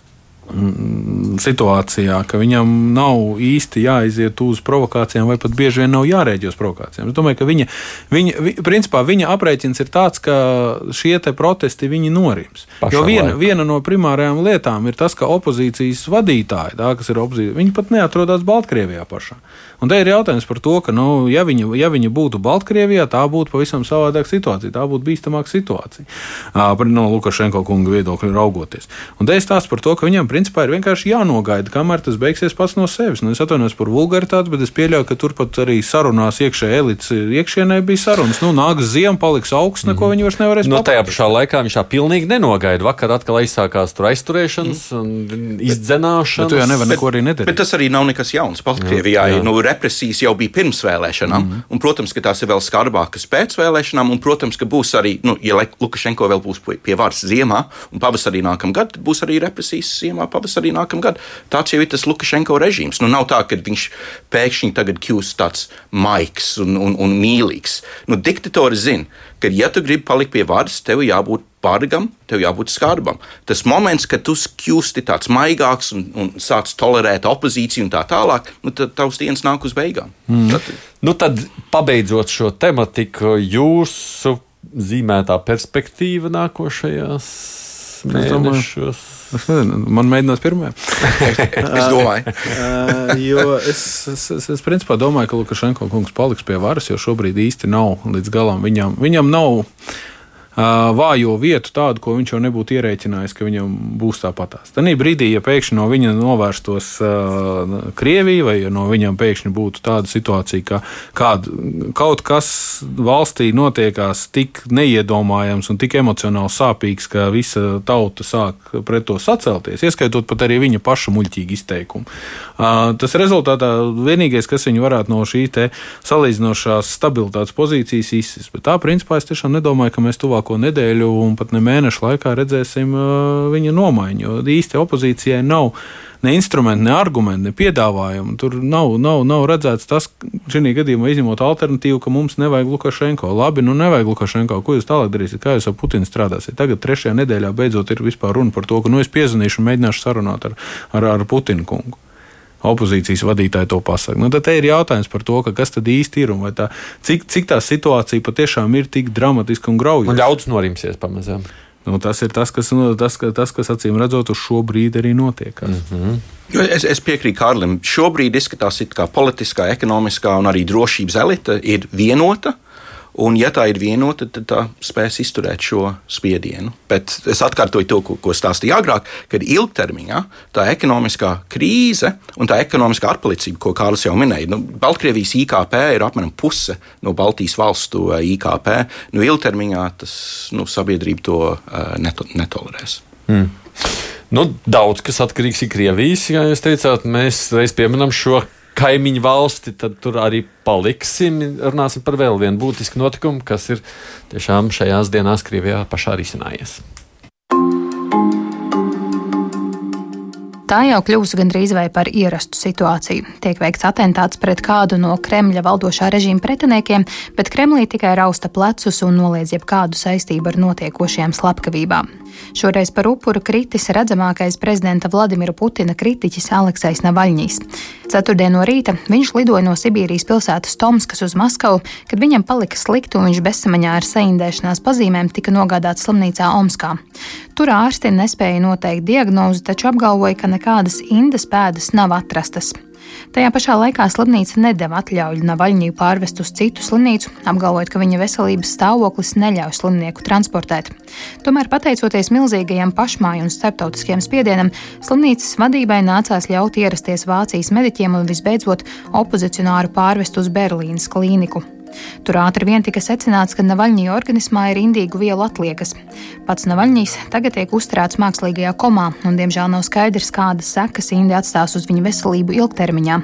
situācijā, ka viņam nav īsti jāiziet uz provokācijām, vai pat bieži vien nav jārēģē uz provokācijām. Es domāju, ka viņa, viņa, vi, principā, viņa aprēķins ir tāds, ka šie protesti norims. Pašā jo viena, laika. viena no primārajām lietām ir tas, ka opozīcijas vadītāji, tā, kas ir opozīcija, viņi pat neatrodas Baltkrievijā pašā. Un te ir jautājums par to, ka, nu, ja viņi, ja viņi būtu Baltkrievijā, tā būtu pavisam savādāka situācija, tā būtu bīstamāka situācija. Uh, no Lukašenko kunga viedokļa raugoties. Un te ir stāsts par to, ka viņam principā ir vienkārši jānogaida, kamēr tas beigsies pats no sevis. Nu, es atvainojos par vulgaritāti, bet es pieļauju, ka turpat arī sarunās iekšējā elites iekšienē bija sarunas. Nu, nāks ziema, paliks augsts, neko mm -hmm. viņi vairs nevarēs no, nu, tajā pašā laikā viņš tā pilnīgi nenogaida. Vakar atkal aizsākās tur aizturēšanas mm. Bet tu jau nevar neko arī nedarīt. Bet tas arī nav nekas jauns. Baltkrievijā nu, represijas jau bija pirms vēlēšanām, mm -hmm. un, protams, ka tās ir vēl skarbākas pēc vēlēšanām, un, protams, ka būs arī, nu, ja Lukašenko vēl būs pie varas ziemā, un pavasarī nākamgad būs arī represijas ziemā, pavasarī nākamgad. Tāds jau ir tas Lukašenko režīms. Nu, nav tā, ka viņš pēkšņi tagad kļūst tāds maigs un, un, un mīlīgs. Nu, diktatori zina, ka, ja tu gribi palikt pie varas, tev jābūt bargam, tev jābūt skarbam. Tas moments, kad tu kļūsti tāds maigāks un, un sāc tolerēt opozīciju un tā tālāk, nu, tad tavs dienas nāk uz beigām. Mm. Tad, nu, tad, pabeidzot šo tematiku, jūsu zīmētā perspektīva nākošajās mēnešos. Es nezinu, man mēģinās pirmā. (laughs) es domāju. jo es, es, es, es principā domāju, ka Lukašenko kungs paliks pie varas, jo šobrīd īsti nav līdz galam. Viņam, viņam nav vājo vietu, tādu, ko viņš jau nebūtu ierēķinājis, ka viņam būs tāpatās. Tad brīdī, ja pēkšņi no viņa novērstos Krievija, vai ja no viņam pēkšņi būtu tāda situācija, ka kād, kaut kas valstī notiekās tik neiedomājams un tik emocionāli sāpīgs, ka visa tauta sāk pret to sacelties, ieskaitot pat arī viņa paša muļķīgu izteikumu. Tas rezultātā vienīgais, kas viņu varētu no šīs salīdzinošās stabilitātes pozīcijas izsist. Bet tā principā es tiešām nedomāju, ka mēs tuvāk tuvāko nedēļu un pat ne mēnešu laikā redzēsim uh, viņa nomaiņu. Jo īsti opozīcijai nav ne instrumenti, ne argumenti, ne piedāvājumi. Tur nav, nav, nav redzēts tas, šī gadījumā izņemot alternatīvu, ka mums nevajag Lukašenko. Labi, nu nevajag Lukašenko. Ko jūs tālāk darīsiet? Kā jūs ar Putinu strādāsiet? Tagad trešajā nedēļā beidzot ir vispār runa par to, ka nu, es piezvanīšu un mēģināšu sarunāt ar, ar, ar Putinu kungu opozīcijas vadītāji to pasaka. Nu, tad ir jautājums par to, ka kas tad īsti ir un tā, cik, cik tā situācija patiešām ir tik dramatiska un graujoša. Un ļauts norimsies pamazām. Nu, tas ir tas, kas, nu, tas, tas, kas acīm redzot, uz šo brīdi arī notiek. Mm -hmm. Es, es piekrītu Kārlim. Šobrīd izskatās, ka politiskā, ekonomiskā un arī drošības elite ir vienota. Un, ja tā ir vienota, tad tā spēs izturēt šo spiedienu. Bet es atkārtoju to, ko, ko stāstīju agrāk, kad ilgtermiņā tā ekonomiskā krīze un tā ekonomiskā atpalicība, ko Kārlis jau minēja, nu, Baltkrievijas IKP ir apmēram puse no Baltijas valstu eh, IKP. Nu, ilgtermiņā tas nu, sabiedrība to uh, neto, netolerēs. Mm. Nu, daudz kas atkarīgs no Krievijas. Kā jūs teicāt, mēs reiz pieminam šo kaimiņu valsti, tad tur arī paliksim. Runāsim par vēl vienu būtisku notikumu, kas ir tiešām šajās dienās Krievijā pašā risinājies. Tā jau kļūst gandrīz vai par ierastu situāciju. Tiek veikts atentāts pret kādu no Kremļa valdošā režīma pretiniekiem, bet Kremlī tikai rausta plecus un noliedz jebkādu saistību ar notiekošajām slepkavībām. Šoreiz par upuru kritis redzamākais prezidenta Vladimira Putina kritiķis Aleksais Navaļņīs. Ceturtdien no rīta viņš lidoja no Sibīrijas pilsētas Tomskas uz Maskavu, kad viņam palika slikti un viņš bezsamaņā ar saindēšanās pazīmēm tika nogādāts slimnīcā Omskā. Tur ārsti nespēja noteikt diagnozi, taču apgalvoja, ka nekādas indas pēdas nav atrastas. Tajā pašā laikā slimnīca nedeva atļauju Navaļņiju pārvest uz citu slimnīcu, apgalvojot, ka viņa veselības stāvoklis neļauj slimnieku transportēt. Tomēr, pateicoties milzīgajam pašmāju un starptautiskajam spiedienam, slimnīcas vadībai nācās ļaut ierasties Vācijas mediķiem un visbeidzot opozicionāru pārvest uz Berlīnas klīniku. Tur ātri vien tika secināts, ka Navaļņija organismā ir indīgu vielu atliekas. Pats Navaļņīs tagad tiek uzturēts mākslīgajā komā, un diemžēl nav skaidrs, kādas sekas Indi atstās uz viņa veselību ilgtermiņā.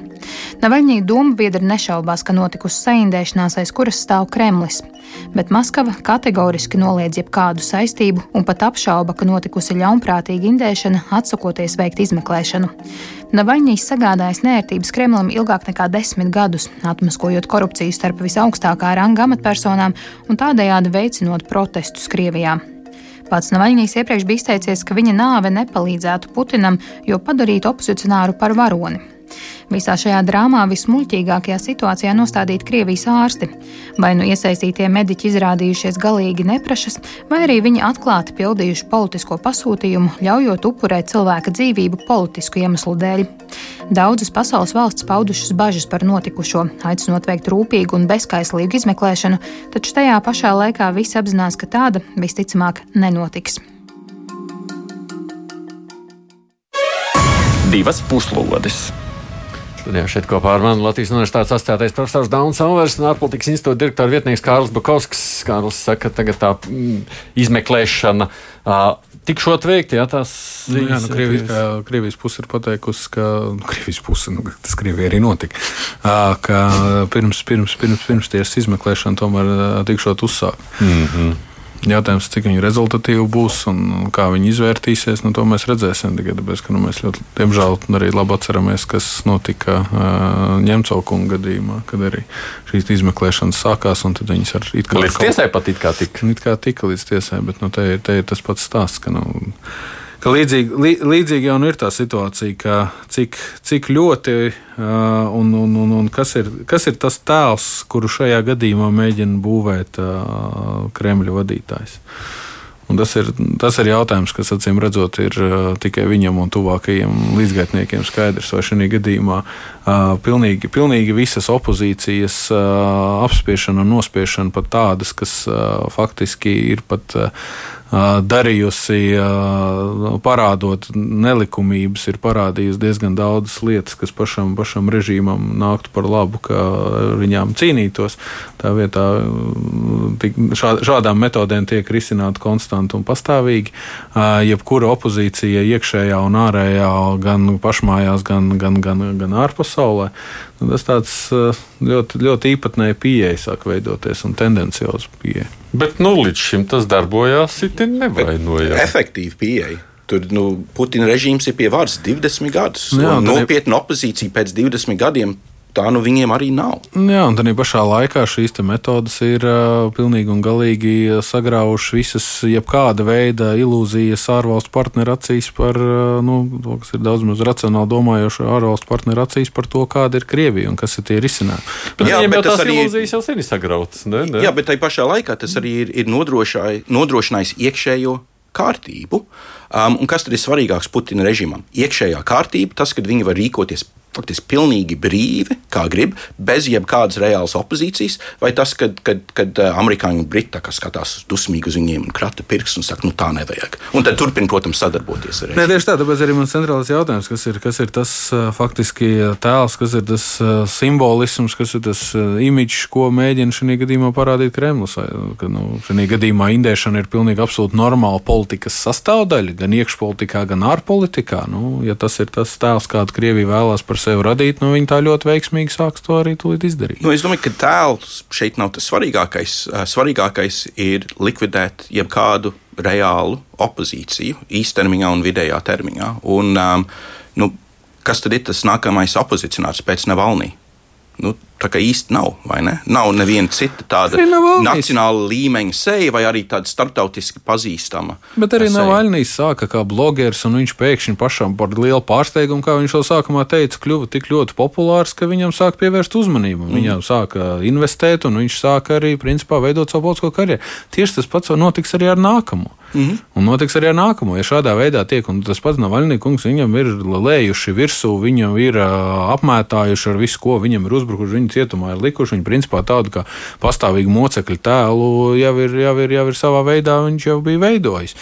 Navaļņija doma biedri nešaubās, ka notikusi saindēšanās, aiz kuras stāv Kremlis. Bet Maskava kategoriski noliedz jebkādu saistību un pat apšauba, ka notikusi ļaunprātīga indēšana, atsakoties veikt izmeklēšanu. Navaļņīs sagādājis nērtības Kremlim ilgāk nekā desmit gadus, atmaskojot korupciju starp visaugstākā ranga amatpersonām un tādējādi veicinot protestus Krievijā. Pats Navaļņīs iepriekš bija izteicies, ka viņa nāve nepalīdzētu Putinam, jo padarītu opozicionāru par varoni. Visā šajā drāmā vismuļķīgākajā situācijā nostādīti Krievijas ārsti. Vai nu iesaistītie mediķi izrādījušies galīgi neprašas, vai arī viņi atklāti pildījuši politisko pasūtījumu, ļaujot upurēt cilvēka dzīvību politisku iemeslu dēļ. Daudzas pasaules valsts paudušas bažas par notikušo, aicinot veikt rūpīgu un bezskaislīgu izmeklēšanu, taču tajā pašā laikā visi apzinās, ka tāda visticamāk nenotiks. Divas puslodes! Studijā šeit kopā ar mani Latvijas Universitātes asociētais profesors Dauns Alvers un ārpolitikas institūta direktora vietnieks Kārls Bakovskis. Kārlis saka, ka tagad tā mm, izmeklēšana uh, tikšot veikta, jā, tās. Nu, jā, nu, Krievijas, kā, Krievijas puse ir pateikusi, ka nu, Krievijas puse, nu, tas Krievijai arī notika, uh, ka pirms, pirms, pirms, pirms tiesas izmeklēšana tomēr uh, tikšot uzsākt. Mm -hmm. Jautājums, cik viņi rezultatīvi būs un kā viņi izvērtīsies, nu, to mēs redzēsim. Tikai tāpēc, ka nu, mēs ļoti, diemžēl, arī labi atceramies, kas notika uh, Ņemcaukunga gadījumā, kad arī šīs izmeklēšanas sākās. Viņas ar it kā līdz tiesai pat it kā tika. It kā tika līdz tiesai, bet nu, te, te ir tas pats stāsts. Ka, nu, ka līdzīgi, lī, līdzīgi jau nu ir tā situācija, ka cik, cik ļoti uh, un, un, un, un kas, ir, kas ir tas tēls, kuru šajā gadījumā mēģina būvēt uh, Kremļa vadītājs. Un tas ir, tas ir jautājums, kas acīm redzot, ir tikai viņam un tuvākajiem līdzgaitniekiem skaidrs. Vai šajā gadījumā pilnīgi, pilnīgi visas opozīcijas apspiešana un nospiešana pat tādas, kas faktiski ir pat. Darījusi, parādot nelikumības, ir parādījusi diezgan daudzas lietas, kas pašam, pašam režīmam nāktu par labu, ka viņām cīnītos. Tā vietā šā, šādām metodēm tiek risināta konstanti un pastāvīgi. Jebkura opozīcija iekšējā un ārējā, gan pašmājās, gan, gan, gan, gan ārpasaulē, nu, tas tāds ļoti, ļoti īpatnēji pieeja sāk veidoties un tendenciozs pieeja. Bet nu, līdz šim tas darbojās, it nevainojās. Efektīvi pieeja. Tur nu, Putina režīms ir pie varas 20 gadus. Jā, nopietna opozīcija pēc 20 gadiem tā nu viņiem arī nav. Jā, un tā pašā laikā šīs metodas ir uh, pilnīgi un galīgi sagraujušas visas, jebkāda veida ilūzijas ārvalstu partneru acīs par, uh, nu, to, kas ir daudz maz racionāli domājoši ārvalstu partneru acīs par to, kāda ir Krievija un kas ir tie risinājumi. Bet jā, bet tas arī ilūzijas jau sen ir sagrautas. Ne, ne? Jā, bet tai pašā laikā tas arī ir, ir nodrošinājis iekšējo kārtību. Um, un kas tad ir svarīgāks Putina režīmam? Iekšējā kārtība, tas, ka viņi var rīkoties faktiski pilnīgi brīvi, kā grib, bez jebkādas reālas opozīcijas, vai tas, kad, kad, kad eh, amerikāņi un briti skatās dusmīgi uz viņiem un krata pirksts un saka, nu tā nevajag. Un tad turpina, protams, sadarboties ar viņiem. Tieši tā, tāpēc arī mans centrālais jautājums, kas ir, kas ir tas eh, faktiski tēls, kas ir tas simbolisms, kas ir tas imidžs, ko mēģina šajā gadījumā parādīt Kremlis. Ka, nu, šajā gadījumā indēšana ir pilnīgi absolūti normāla politikas sastāvdaļa, gan iekšpolitikā, gan ārpolitikā. Nu, ja tas ir tas tēls, kādu Krievija vēlās par sev radīt, nu, viņi tā ļoti veiksmīgi sāks to arī izdarīt. Nu, es domāju, ka tēls šeit nav tas svarīgākais. Svarīgākais ir likvidēt jebkādu reālu opozīciju īstermiņā un vidējā termiņā. Un, um, nu, kas tad ir tas nākamais opozicionārs pēc Navalnī? Nu, tā kā īsti nav, vai ne? Nav neviena cita tāda nacionāla līmeņa seja, vai arī tāda starptautiski pazīstama. Bet arī Navaļnijas sāka kā blogeris, un viņš pēkšņi pašam par lielu pārsteigumu, kā viņš jau sākumā teica, kļuva tik ļoti populārs, ka viņam sāk pievērst uzmanību. Mm. Viņam sāka investēt, un viņš sāka arī, principā, veidot savu politisko karjeru. Tieši tas pats notiks arī ar nākamo. Mm -hmm. Un notiks arī ar nākamo. Ja šādā veidā tiek, un tas pats Navaļnijas kungs, viņam ir lējuši virsū, viņam ir uh, apmētājuši ar visu, ko viņam ir uzbrukuši, viņu cietumā ir likuši. Viņi principā tādu kā pastāvīgu mocekļu tēlu jau ir, jau ir, jau ir savā veidā, viņš jau bija veidojis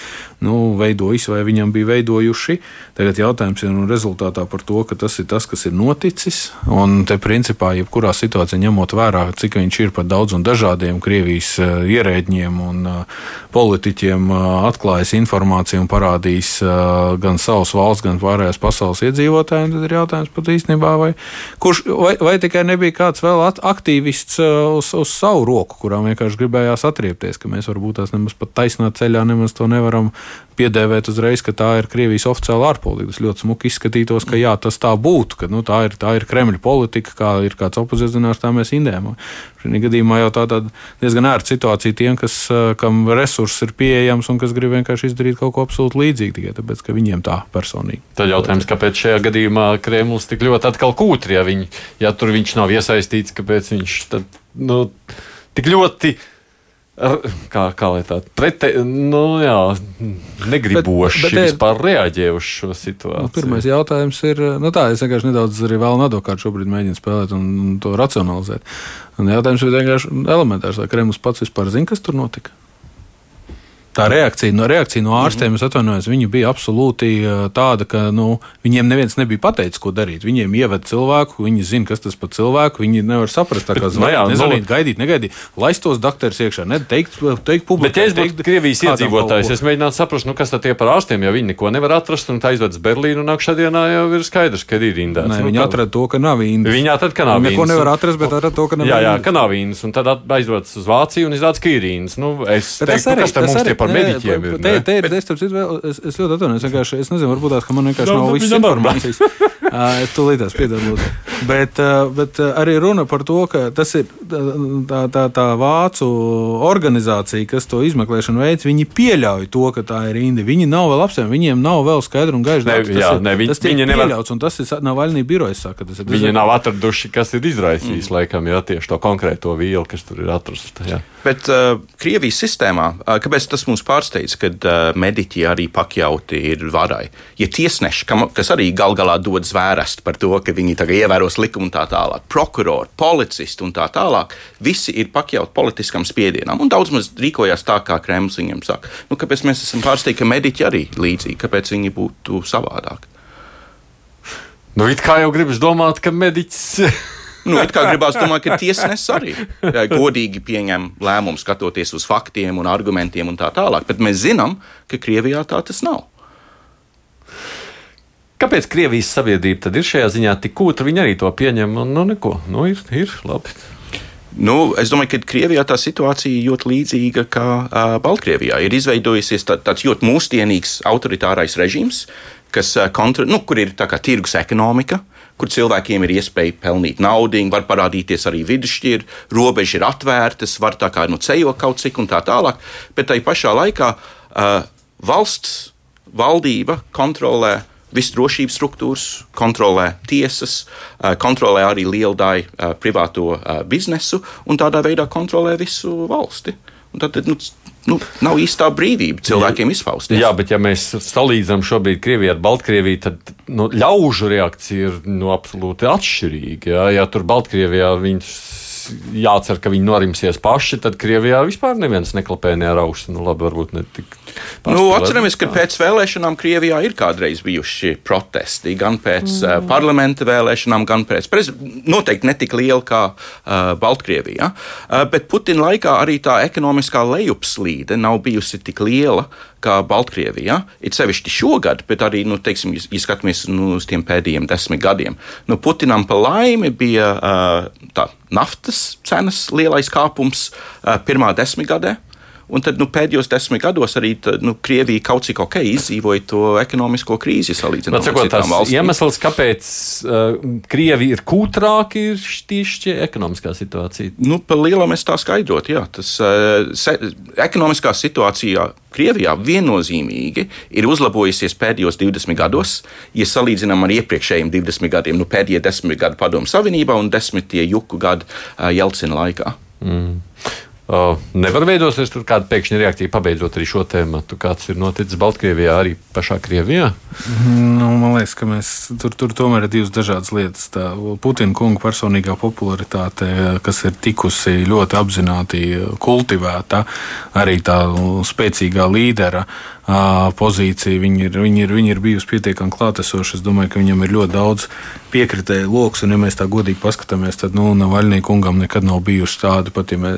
nu, veidojis vai viņam bija veidojuši. Tagad jautājums ir nu, rezultātā par to, ka tas ir tas, kas ir noticis. Un te principā, jebkurā situācijā ņemot vērā, cik viņš ir par daudz un dažādiem Krievijas uh, ierēģiem un uh, politiķiem atklājis informāciju un parādījis gan savas valsts, gan pārējās pasaules iedzīvotājiem, tad ir jautājums pat īstenībā, vai, kurš, vai, vai tikai nebija kāds vēl aktīvists uz, uz savu roku, kurām vienkārši gribējās atriepties, ka mēs varbūt tās nemaz pat taisnā ceļā nemaz to nevaram piedēvēt uzreiz, ka tā ir Krievijas oficiāla ārpolitika. Tas ļoti smuki izskatītos, ka jā, tas tā būtu, ka nu, tā, ir, tā ir Kremļa politika, kā ir kāds opozīcionārs, tā mēs indējam. Šajā gadījumā jau tā diezgan ērta situācija tiem, kas, kam resurss ir pieejams un kas grib vienkārši izdarīt kaut ko absolūti līdzīgu, tikai tāpēc, ka viņiem tā personīgi. Tad jautājums, kāpēc šajā gadījumā Kremlis tik ļoti atkal kūtri, ja, viņi, ja tur viņš nav iesaistīts, kāpēc viņš tad, nu, tik ļoti Kā, kā lai tā prete, nu, jā, negriboši bet, bet, vispār reaģē uz šo situāciju. Nu, pirmais jautājums ir, nu tā, es vienkārši nedaudz arī vēl advokātu šobrīd mēģinu spēlēt un, un to racionalizēt. Un jautājums ir vienkārši elementārs, vai Kremlis pats vispār zina, kas tur notika? Tā reakcija no, reakcija no ārstiem, mm -hmm. es atvainojos, viņa bija absolūti tāda, ka nu, viņiem neviens nebija pateicis, ko darīt. Viņiem ieved cilvēku, viņi zina, kas tas par cilvēku. Viņi nevar saprast, kā (laughs) zvanīt, no, nezvanīt, gaidīt, negaidīt. Laistos doktorus iekšā, neteikt, teikt publikai. Bet, ja es būtu Krievijas iedzīvotājs, es mēģinātu saprast, nu, kas tad tie par ārstiem, ja viņi neko nevar atrast un tā aizvedas Berlīnu, un nākamā dienā jau ir skaidrs, ka ir indēts. Nē, nu, viņi atrada to, ka nav indēts. Viņi atrada, ka nav indēts. Neko nevar atrast, bet atrada to, ka nav indēts. Jā, jā, ka nav indēts. Un tad aizvedas uz Vāciju un izrādās, ka ir indēts. Nu, es teiktu, kas tad mums tie par mediķiem ir te, te ir, es, es, es ļoti atvainojos, vienkārši, es nezinu, varbūt tās, ka man vienkārši nav visas informācijas. (laughs) Es tūlītās piedalos. Bet, bet arī runa par to, ka tas ir tā, tā, tā vācu organizācija, kas to izmeklēšanu veids. Viņi pieļauj to, ka tā ir rinda. Viņi nav vēl apsvērti, viņiem nav vēl skaidrs un gaišs. Tas, jā, ir, ne, viņi, tas viņi pieļauts, nevar... un tas ir Navaļnī birojas saka. Tas ir, tas viņi ir... nav atraduši, kas ir izraisījis mm. laikam, jā, tieši to konkrēto vielu, kas tur ir atrasta. Bet uh, Krievijas sistēmā, uh, kāpēc tas mums pārsteidz, kad uh, mediķi arī pakļauti ir varai? Ja tiesneši, kam, kas arī gal galā dod zvērst par to, ka viņi tagad ievēros likumu un tā tālāk, prokurori, policisti un tā tālāk, visi ir pakļauti politiskam spiedienam. Un daudz maz rīkojās tā, kā Kremlis viņiem saka. Nu, kāpēc mēs esam pārsteigti, ka mediķi arī līdzīgi, kāpēc viņi būtu savādāk? Nu, it kā jau gribas domāt, ka mediķis. (laughs) Nu, it kā gribās domāt, ka tiesnesis arī godīgi pieņem lēmumu, skatoties uz faktiem un argumentiem un tā tālāk. Bet mēs zinām, ka Krievijā tā tas nav. Kāpēc Krievijas sabiedrība tad ir šajā ziņā tik kūtra? Viņi arī to pieņem un nu, neko. Nu, ir, ir labi. Nu, es domāju, ka Krievijā tā situācija ļoti līdzīga kā uh, Baltkrievijā. Ir izveidojusies tā, tāds ļoti mūsdienīgs autoritārais režīms, kas, uh, kontra, nu, kur ir tirgus ekonomika, kur cilvēkiem ir iespēja pelnīt naudu, var parādīties arī vidusšķiri, robežas ir atvērtas, var tā kā nu ceļot kaut cik un tā tālāk. Bet tai pašā laikā uh, valsts valdība kontrolē visas drošības struktūras, kontrolē tiesas, kontrolē arī lielu daļu privāto biznesu un tādā veidā kontrolē visu valsti. Un tad nu, nu, nav īstā brīvība cilvēkiem izpausties. Jā, bet ja mēs salīdzinām šobrīd Krieviju ar Baltkrieviju, tad nu, ļaužu reakcija ir nu, absolūti atšķirīga. Jā. Ja tur Baltkrievijā viņus jācer, ka viņi norimsies paši, tad Krievijā vispār neviens neklapē ne ar ausu. Nu, labi, varbūt ne tik. Nu, atceramies, ka pēc vēlēšanām Krievijā ir kādreiz bijuši protesti. Gan pēc mm. uh, parlamenta vēlēšanām, gan pēc prezidenta. Noteikti ne tik liela kā uh, Baltkrievijā. Uh, bet Putina laikā arī tā ekonomiskā lejupslīde nav bijusi tik liela kā Baltkrievijā. Ir sevišķi šogad, bet arī, nu, teiksim, ja skatāmies nu, uz tiem pēdējiem desmit gadiem. Nu, Putinam pa laimi bija uh, tā naftas cenas lielais kāpums uh, pirmā desmitgadē. Un tad nu, pēdējos desmit gados arī tā, nu, Krievija kaut cik ok izdzīvoja to ekonomisko krīzi salīdzinot ar citām valstīm. Iemesls, kāpēc uh, Krievija ir kūtrāka, ir tieši ekonomiskā situācija. Nu, pa lielam es tā skaidrot, jā. Tas uh, se, ekonomiskā situācijā Krievijā viennozīmīgi ir uzlabojusies pēdējos 20 gados, ja salīdzinām ar iepriekšējiem 20 gadiem, nu, pēdējie 10 gadi Padomu Savienībā un 10 juku gadi uh, Jelcina laikā. Mm. Uh, nevar veidosies tur kāda pēkšņa reakcija, pabeidzot arī šo tēmu. Kāds ir noticis Baltkrievijā, arī pašā Krievijā? Nu, man liekas, ka mēs, tur, tur tomēr ir divas dažādas lietas. Tā Putina kunga personīgā popularitāte, kas ir tikusi ļoti apzināti kultivēta, arī tā spēcīgā līdera pozīcija. Viņa ir, viņa ir, viņa ir bijusi pietiekami klātesoša. Es domāju, ka viņam ir ļoti daudz piekritēju lokus, un, ja mēs tā godīgi paskatāmies, tad nu, Navaļnī kungam nekad nav bijuši tādi, pat, ja mē,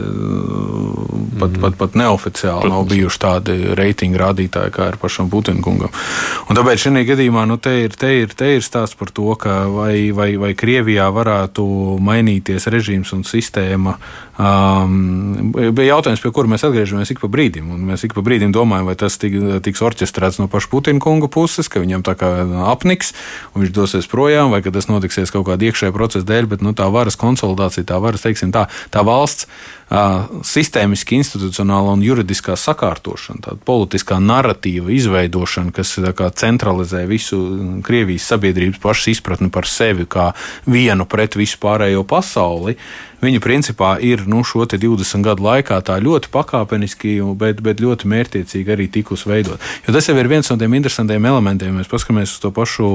pat, mm. pat, pat neoficiāli Protams. nav bijuši tādi reitingu rādītāji, kā ir pašam Putina kungam. Un tāpēc šajā gadījumā nu, te, ir, te, ir, te ir stāsts par to, vai, vai, vai Krievijā varētu mainīties režīms un sistēma Um, bija jautājums, pie kura mēs atgriežamies ik pa brīdim. Mēs ik pa brīdim domājam, vai tas tik, tiks orķestrēts no paša Putina kunga puses, ka viņam tā kā apniks un viņš dosies projām, vai tas notiksies kaut kāda iekšējā procesa dēļ, bet nu, tā varas konsolidācija, tā varas, teiksim, tā, tā valsts uh, sistēmiski, institucionāla un juridiskā sakārtošana, tāda politiskā narratīva izveidošana, kas kā, centralizē visu Krievijas sabiedrības pašas izpratni par sevi kā vienu pret visu pārējo pasauli viņa principā ir nu, šo 20 gadu laikā tā ļoti pakāpeniski, bet, bet ļoti mērķiecīgi arī tikusi veidot. Jo tas jau ir viens no tiem interesantiem elementiem, mēs paskatāmies uz to pašu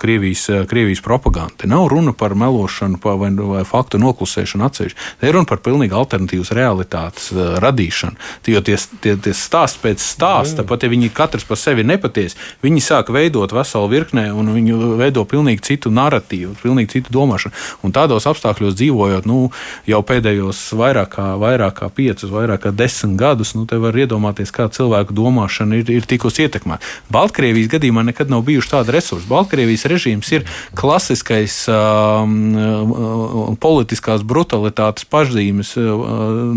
Krievijas, Krievijas propagandu. Te nav runa par melošanu vai, vai faktu noklusēšanu atsevišķi. Te ir runa par pilnīgi alternatīvas realitātes uh, radīšanu. Jo tie, tie, tie stāsti pēc stāsta, pat ja viņi katrs par sevi ir nepatiesi, viņi sāk veidot veselu virknē un viņi veido pilnīgi citu narratīvu, pilnīgi citu domāšanu. Un tādos apstākļos dzīvojot, nu, jau pēdējos vairāk kā, vairāk kā piecus, vairāk kā desmit gadus, nu, te var iedomāties, kā cilvēku domāšana ir, ir tikusi ietekmēta. Baltkrievijas gadījumā nekad nav bijuši tādi resursi. Baltkrievijas režīms ir klasiskais um, um politiskās brutalitātes pašzīmes uh,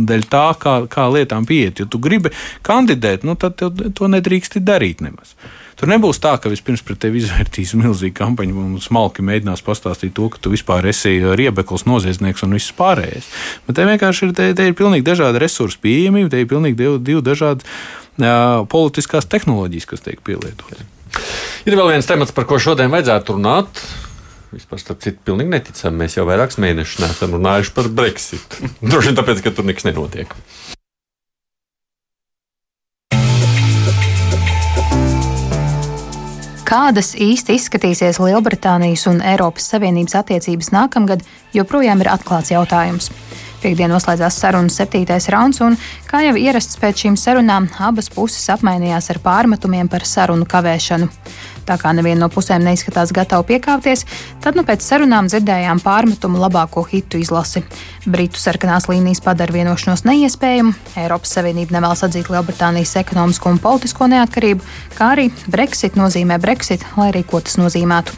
dēļ tā, kā, kā lietām pieiet. Ja tu gribi kandidēt, nu, tad to nedrīkst darīt nemaz. Tur nebūs tā, ka vispirms pret tevi izvērtīs milzīgu kampaņu un smalki mēģinās pastāstīt to, ka tu vispār esi riebeklis, noziedznieks un viss pārējais. Bet te vienkārši ir, te, te ir pilnīgi dažādi resursi pieejamība, te ir pilnīgi divi, divi dažādi uh, politiskās tehnoloģijas, kas tiek pielietotas. Ir vēl viens temats, par ko šodien vajadzētu runāt. Vispār, starp citu, pilnīgi neticami. Mēs jau vairākus mēnešus neesam runājuši par Brexit. (laughs) Droši vien tāpēc, ka tur nekas nenotiek. Kādas īsti izskatīsies Lielbritānijas un Eiropas Savienības attiecības nākamgad, joprojām ir atklāts jautājums. Piektdien noslēdzās sarunas septītais rauns, un, kā jau ierasts pēc šīm sarunām, abas puses apmainījās ar pārmetumiem par sarunu kavēšanu. Tā kā neviena no pusēm neizskatās gatava piekāpties, tad nu pēc sarunām dzirdējām pārmetumu labāko hitu izlasi. Britu sarkanās līnijas padara vienošanos neiespējamu, Eiropas Savienība nevēlas atzīt Lielbritānijas ekonomisko un politisko neatkarību, kā arī Brexit nozīmē Brexit, lai arī ko tas nozīmētu.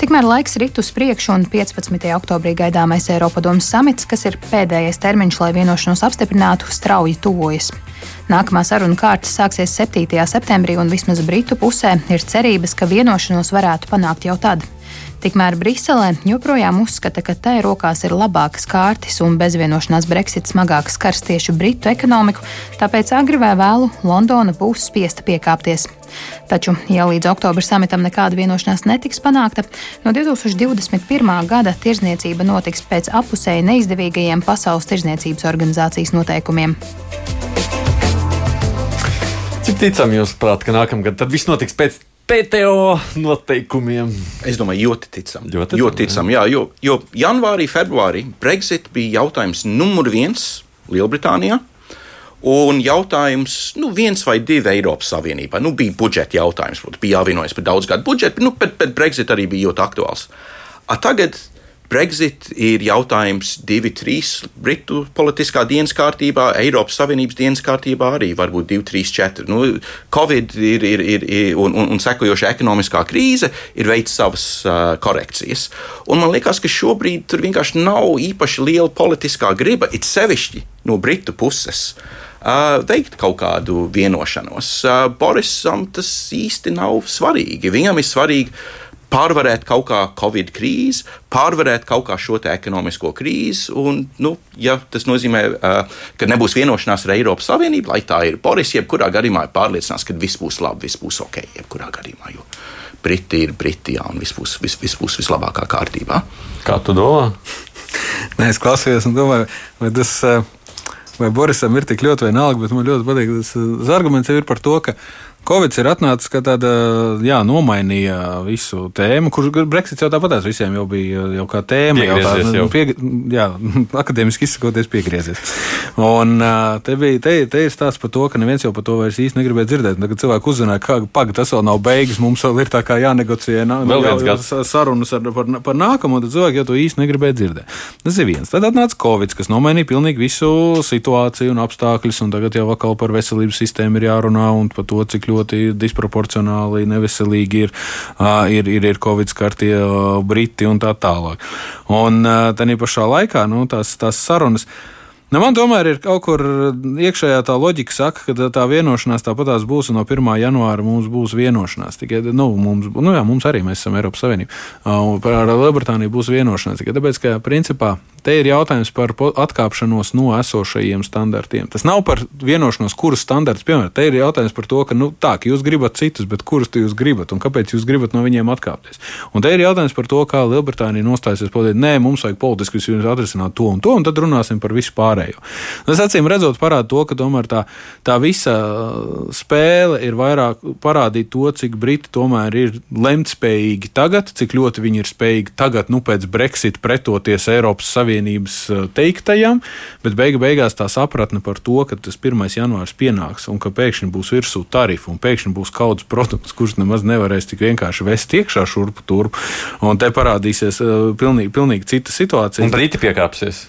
Tikmēr laiks rit uz priekšu, un 15. oktobrī gaidāmais Eiropadomas samits, kas ir pēdējais termiņš, lai vienošanos apstiprinātu, strauji tuvojas. Nākamā saruna kārta sāksies 7. septembrī, un vismaz Britu pusē ir cerības, ka vienošanos varētu panākt jau tad. Tikmēr Briselē joprojām uzskata, ka tai rokās ir labākas kārtas un bezvienošanās Brexit smagāk skars tieši Britu ekonomiku, tāpēc agri vai vēlu Londona būs spiesta piekāpties. Taču, ja līdz oktobra samitam nekāda vienošanās netiks panākta, no 2021. gada tirzniecība notiks pēc apusēji neizdevīgajiem Pasaules tirzniecības organizācijas noteikumiem. Cik ticam jūs prāt, ka nākamgad viss notiks pēc PTO noteikumiem. Es domāju, ļoti ticam. Ļoti ticam, ļoti ticam jā, jo, jo janvārī, februārī Brexit bija jautājums numur viens Lielbritānijā. Un jautājums, nu, viens vai divi Eiropas Savienībā. Nu, bija budžeta jautājums, bija jāvienojas par daudz gadu budžetu, nu, bet, bet Brexit arī bija ļoti aktuāls. A tagad Brexit ir jautājums divi, trīs Britu politiskā dienas kārtībā, Eiropas Savienības dienas kārtībā arī varbūt divi, trīs, četri. Nu, Covid ir, ir, ir, ir un, un, un sekojoša ekonomiskā krīze ir veids savas uh, korekcijas. Un man liekas, ka šobrīd tur vienkārši nav īpaši liela politiskā griba, it sevišķi no Britu puses. Uh, veikt kaut kādu vienošanos. Uh, Borisam tas īsti nav svarīgi. Viņam ir svarīgi pārvarēt kaut kā Covid krīzi, pārvarēt kaut kā šo ekonomisko krīzi. Un, nu, ja tas nozīmē, uh, ka nebūs vienošanās ar Eiropas Savienību, lai tā ir Boris, jebkurā gadījumā ir pārliecināts, ka viss būs labi, viss būs ok. Jebkurā gadījumā, jo Briti ir Briti, jā, un viss būs, vis, vis būs vislabākā kārtībā. Kā tu domā? (laughs) Nē, es klausījos un domāju, vai tas. Vai Borisam ir tik ļoti vienalga, bet man ļoti patīk tas, tas arguments ir par to, ka Covid ir atnācis, ka tāda jā, nomainīja visu tēmu, kurš Brexits jau tāpatās visiem jau bija jau kā tēma. Jau tā, jau. Pie, jā, (laughs) akadēmiski izsakoties, piegriezies. Un te, bija, te, te ir stāsts par to, ka neviens jau par to vairs īsti negribēja dzirdēt. Tagad cilvēki uzzināja, ka paga, tas vēl nav beigas, mums vēl ir tā kā jānegociē na, vēl viens gads sarunas ar, par, par nākamo, tad cilvēki jau to īsti negribēja dzirdēt. Tas ir viens. Tad atnāca Covid, kas nomainīja pilnīgi visu situāciju un apstākļus, un tagad jau atkal par veselības sistēmu ir jārunā un par to, cik ļoti disproporcionāli neveselīgi ir, ir, ir, ir Covid skartie Briti un tā tālāk. Un tā pašā laikā nu, tās, tās sarunas. Nu, man tomēr ir kaut kur iekšējā tā loģika, saka, ka tā vienošanās tāpatās būs, un no 1. janvāra mums būs vienošanās. Tikai, nu, mums, nu, jā, mums arī mēs esam Eiropas Savienība. Par Lielbritāniju būs vienošanās. Tikai tāpēc, ka principā te ir jautājums par atkāpšanos no esošajiem standartiem. Tas nav par vienošanos, kurus standartus piemēram. Te ir jautājums par to, ka, nu, tā, ka jūs gribat citus, bet kurus jūs gribat un kāpēc jūs gribat no viņiem atkāpties. Un te ir jautājums par to, kā Lielbritānija nostāsies pateikt, nē, mums vajag politiski atrisināt to un to, un tad runāsim par visu pārējo pārējo. Tas acīm redzot, parāda to, ka tomēr tā, tā visa uh, spēle ir vairāk parādīt to, cik Briti tomēr ir lemtspējīgi tagad, cik ļoti viņi ir spējīgi tagad, nu, pēc Brexit pretoties Eiropas Savienības uh, teiktajam, bet beigu beigās tā sapratne par to, ka tas 1. janvārs pienāks un ka pēkšņi būs virsū tarifu un pēkšņi būs kaudzes produkts, kurš nemaz nevarēs tik vienkārši vest iekšā šurpu turpu. Un te parādīsies uh, pilnīgi, pilnīgi cita situācija. Un Briti piekāpsies.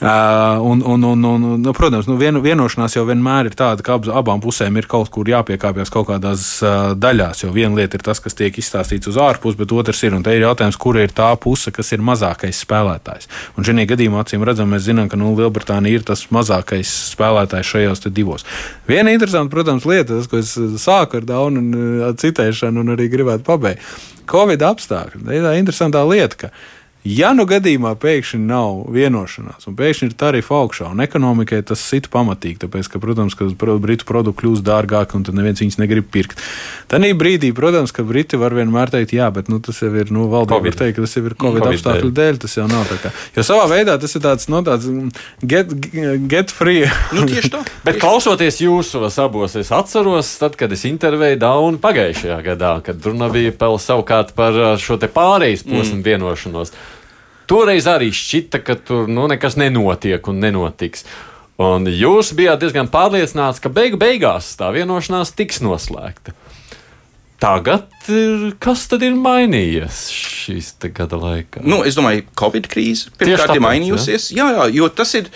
Uh, un, un, un, un, nu, protams, nu, vien, vienošanās jau vienmēr ir tāda, ka ab, abām pusēm ir kaut kur jāpiekāpjas kaut kādās uh, daļās. Jo viena lieta ir tas, kas tiek izstāstīts uz ārpusi, bet otrs ir, un te ir jautājums, kur ir tā puse, kas ir mazākais spēlētājs. Un šajā gadījumā, acīm redzam, mēs zinām, ka nu, Lielbritānija ir tas mazākais spēlētājs šajos divos. Viena interesanta, protams, lieta, tas, ko es sāku ar Daunu un citēšanu, un arī gribētu pabeigt. Covid apstākļi. Tā ir interesantā lieta, ka Ja nu gadījumā pēkšņi nav vienošanās, un pēkšņi ir tarifa augšā, un ekonomikai tas sit pamatīgi, tāpēc, ka, protams, ka britu produkti kļūst dārgāki, un tad neviens viņus negrib pirkt. Tad brīdī, protams, ka briti var vienmēr teikt, jā, bet nu, tas jau ir, nu, valdība var teikt, ka tas jau ir Covid, COVID apstākļu dēļ. dēļ, tas jau nav tā kā. Jo savā veidā tas ir tāds, no nu, tāds mm, get, get free. nu, tieši tā. (laughs) bet klausoties jūsos abos, es atceros, tad, kad es intervēju Daunu pagājušajā gadā, kad runa bija vēl savukārt par šo te pārejas posmu mm. vienošanos. Toreiz arī šķita, ka tur nu, nekas nenotiek un nenotiks. Un jūs bijāt diezgan pārliecināts, ka beigu beigās tā vienošanās tiks noslēgta. Tagad kas tad ir mainījies šīs gada laikā? Nu, es domāju, Covid krīze pirmkārt ir mainījusies. Ja? Jā, jā, jo tas ir,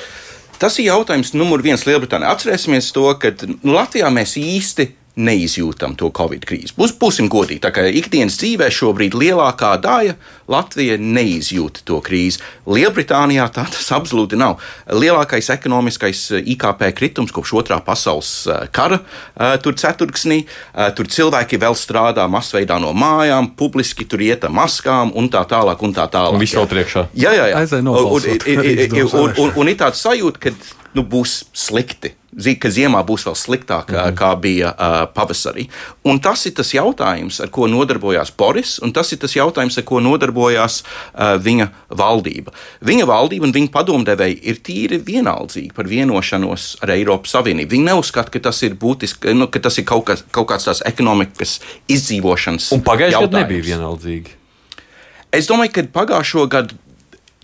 tas ir jautājums numur viens Lielbritānijā. Atcerēsimies to, ka nu, Latvijā mēs īsti neizjūtam to covid krīzi. Būs, būsim godīgi, tā kā ikdienas dzīvē šobrīd lielākā daļa Latvija neizjūt to krīzi. Lielbritānijā tā tas absolūti nav. Lielākais ekonomiskais eh, IKP kritums kopš otrā pasaules eh, kara eh, tur ceturksnī. Tur cilvēki vēl strādā masveidā no mājām, publiski tur iet ar maskām un tā tālāk. Un tā tālāk. Un viss vēl priekšā. Jā, jā, jā. Un, un, un, un, un ir tāds sajūta, ka nu, būs slikti ka ziemā būs vēl sliktāk, mm -hmm. kā bija uh, pavasarī. Un tas ir tas jautājums, ar ko nodarbojās Boris, un tas ir tas jautājums, ar ko nodarbojās uh, viņa valdība. Viņa valdība un viņa padomdevēji ir tīri vienaldzīgi par vienošanos ar Eiropas Savienību. Viņi neuzskata, ka tas ir būtiski, nu, ka tas ir kaut, kas, kaut kāds tās ekonomikas izdzīvošanas. Un pagājušajā gadā nebija vienaldzīgi. Es domāju, ka pagājušo gadu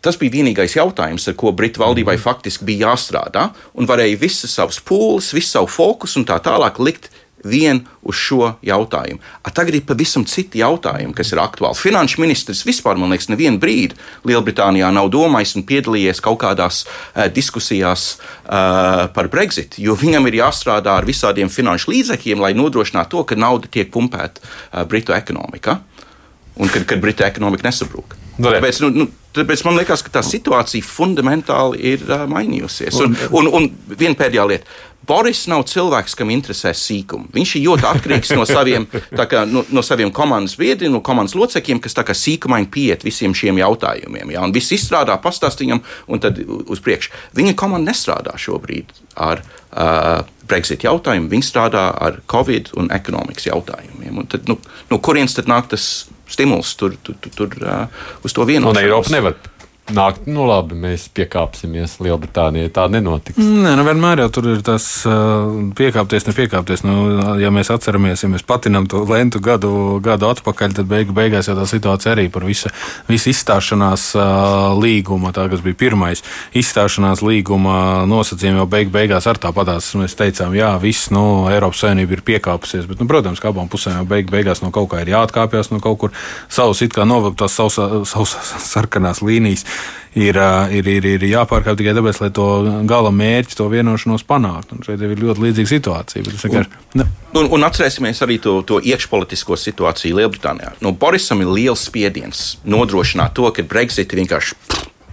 Tas bija vienīgais jautājums, ar ko Britu valdībai mm. faktiski bija jāstrādā, un varēja visas savas pūles, visu savu fokusu un tā tālāk likt vien uz šo jautājumu. A, tagad ir pavisam citi jautājumi, kas ir aktuāli. Finanšu ministrs vispār, man liekas, nevienu brīdi Lielbritānijā nav domājis un piedalījies kaut kādās uh, diskusijās uh, par Brexit, jo viņam ir jāstrādā ar visādiem finanšu līdzekļiem, lai nodrošinātu to, ka nauda tiek pumpēta uh, Britu ekonomikā un kad, kad Britu ekonomika nesabrūk. Nu, tāpēc, nu, nu, tāpēc man liekas, ka tā situācija fundamentāli ir uh, mainījusies. Un, un, un viena pēdējā lieta. Boris nav cilvēks, kam interesē sīkumi. Viņš ir ļoti atkarīgs no saviem, kā, no, no saviem komandas biedriem, no komandas locekļiem, kas sīkumaini pieiet visiem šiem jautājumiem. Ja? Un viss izstrādā, pastāst viņam, un tad uz priekšu. Viņa komanda nestrādā šobrīd ar uh, Brexit jautājumu, viņa strādā ar Covid un ekonomikas jautājumiem. Un tad, nu, no kurienes tad nāk tas? Stimuls tur, tur, tur, tur uz to vienošanos. Un Eiropa nevar nākt, nu labi, mēs piekāpsimies Lielbritānijai. Tā nenotiks. Nē, nu vienmēr jau tur ir tas piekāpties, nepiekāpties. Nu, ja mēs atceramies, ja mēs patinam to lentu gadu, gadu atpakaļ, tad beigu, beigās jau tā situācija arī par visu, visu izstāšanās līguma, tā kas bija pirmais izstāšanās līguma nosacījumi jau beigu, beigās ar tāpatās mēs teicām, jā, viss, nu, Eiropas Savienība ir piekāpusies, bet, nu, protams, ka abām pusēm jau beigu, beigās no kaut kā ir jāatkāpjas, no kaut kur savus it kā novilkt tās savas sarkanās līnijas ir, ir, ir, ir jāpārkāp tikai tāpēc, lai to gala mērķi, to vienošanos panāktu. Un šeit ir ļoti līdzīga situācija. Vienkārši, un, un, un atcerēsimies arī to, to iekšpolitisko situāciju Lielbritānijā. Nu, Borisam ir liels spiediens nodrošināt to, ka Brexit vienkārši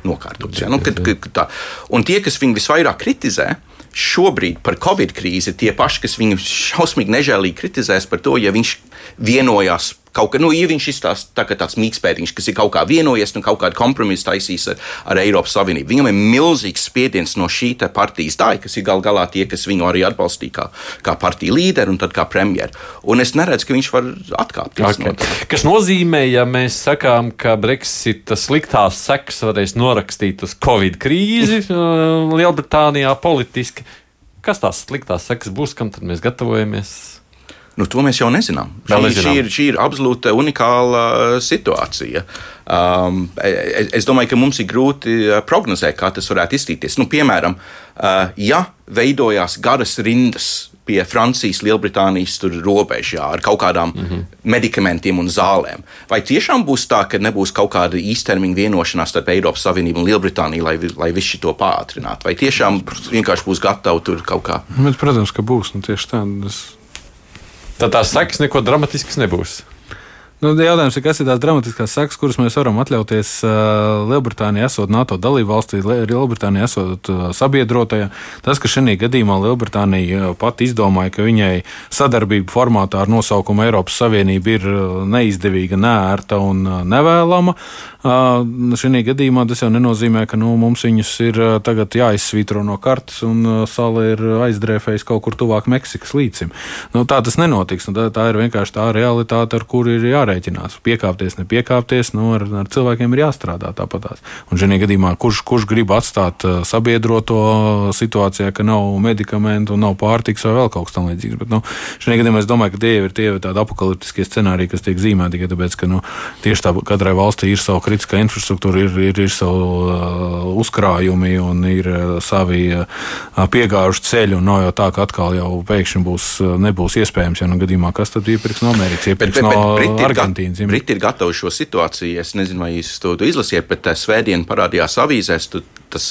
nokārtots. Ja? Nu, kad, kad, tā. un tie, kas viņu visvairāk kritizē, šobrīd par Covid krīzi, tie paši, kas viņu šausmīgi nežēlīgi kritizēs par to, ja viņš vienojās kaut kā, nu, ja viņš izstāsta tā, tāds mīkspēdiņš, kas ir kaut kā vienojies un kaut kādu kompromisu taisīs ar, ar Eiropas Savienību. Viņam ir milzīgs spiediens no šī partijas daļa, kas ir gal galā tie, kas viņu arī atbalstīja kā, kā partiju līderi un tad kā premjeru. Un es neredzu, ka viņš var atkāpties. Okay. No kas nozīmē, ja mēs sakām, ka Brexita sliktās sekas varēs norakstīt uz Covid krīzi (laughs) uh, Lielbritānijā politiski. Kas tās sliktās sekas būs, kam tad mēs gatavojamies? Nu, to mēs jau nezinām. Šī, nezinām. Šī, ir, šī ir absolūti unikāla uh, situācija. Um, es, es domāju, ka mums ir grūti uh, prognozēt, kā tas varētu izskatīties. Nu, piemēram, uh, ja veidojās garas rindas pie Francijas, Lielbritānijas robežā ar kaut kādām mm -hmm. medikamentiem un zālēm. Vai tiešām būs tā, ka nebūs kaut kāda īstermiņa vienošanās starp Eiropas Savienību un Lielbritāniju, lai, lai viss šo pātrinātu? Vai tiešām vienkārši būs gatavi tur kaut kā? Bet, protams, ka būs nu, tieši tā. Tas... Tad tās sekas neko dramatiskas nebūs. Nu, jautājums ir, kas ir tās dramatiskās sekas, kuras mēs varam atļauties uh, Lielbritānijā, esot NATO dalību valstī, Lielbritānijā esot uh, sabiedrotajā. Tas, ka šajā gadījumā Lielbritānija pati izdomāja, ka viņai sadarbība formātā ar nosaukumu Eiropas Savienība ir neizdevīga, nērta un nevēlama, Šī gadījumā tas jau nenozīmē, ka nu, mums viņus ir tagad jāizsvītro no kartes un sala ir aizdrēfējusi kaut kur tuvāk Meksikas līcim. Nu, tā tas nenotiks. Nu, tā, tā ir vienkārši tā realitāte, ar kuru ir jārēķinās. Piekāpties, nepiekāpties, nu, ar, ar cilvēkiem ir jāstrādā tāpatās. Un šajā gadījumā, kurš, kurš grib atstāt sabiedroto situācijā, ka nav medikamentu, nav pārtiks vai vēl kaut kas tamlīdzīgs. Bet nu, šajā gadījumā es domāju, ka tie ir tie tādi apakaliptiskie scenāriji, kas tiek zīmēti tikai tāpēc, ka nu, tieši tā katrai valstī ir savu kritiskā infrastruktūra, ir, ir, ir savu uh, uzkrājumi un ir uh, savi uh, piegājuši ceļi. Nav jau tā, ka atkal jau pēkšņi būs, nebūs iespējams, ja nu gadījumā kas tad iepirks no Amerikas, iepirks bet, bet, no Briti Argentīnas. Briti ir gatavi šo situāciju. Es nezinu, vai jūs to izlasiet, bet svētdien parādījās avīzēs. Tu, tas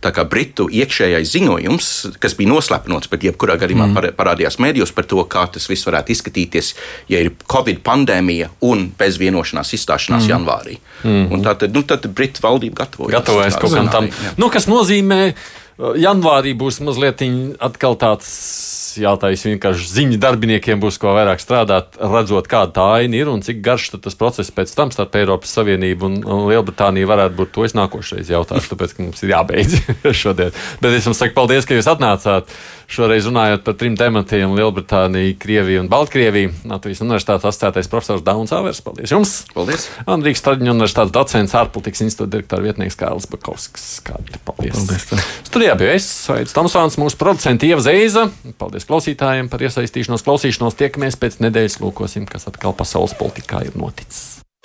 kā, britu iekšējais ziņojums, kas bija noslēpts, bet jebkurā gadījumā mm. parādījās mēdījos par to, kā tas viss varētu izskatīties, ja ir Covid pandēmija un bez vienošanās izstāšanās mm. janvārī. Mm. Un tātad, nu, tad Britu valdība gatavojas. Gatavojas kaut kam tam. Nu, kas nozīmē, janvārī būs mazliet atkal tāds jātaisa vienkārši ziņu darbiniekiem būs ko vairāk strādāt, redzot, kāda tā aina ir un cik garš tas process pēc tam starp Eiropas Savienību un Lielbritāniju varētu būt. To es nākošais jautāšu, tāpēc, ka mums ir jābeidz (laughs) šodien. Bet es jums saku paldies, ka jūs atnācāt. Šoreiz runājot par trim tematiem - Lielbritāniju, Krieviju un Baltkrieviju. Latvijas Universitātes asociētais profesors Dauns Avers. Paldies jums! Paldies! Andrijas Traģiņa Universitātes docents, ārpolitikas institūta direktora vietnieks Kārlis Bakovskis. Kādi paldies! paldies tā. Studijā bija es, Aits Tomsons, mūsu producents Ieva Zeiza. Paldies klausītājiem par iesaistīšanos, klausīšanos. Tiekamies pēc nedēļas, lūkosim, kas atkal pasaules politikā ir noticis.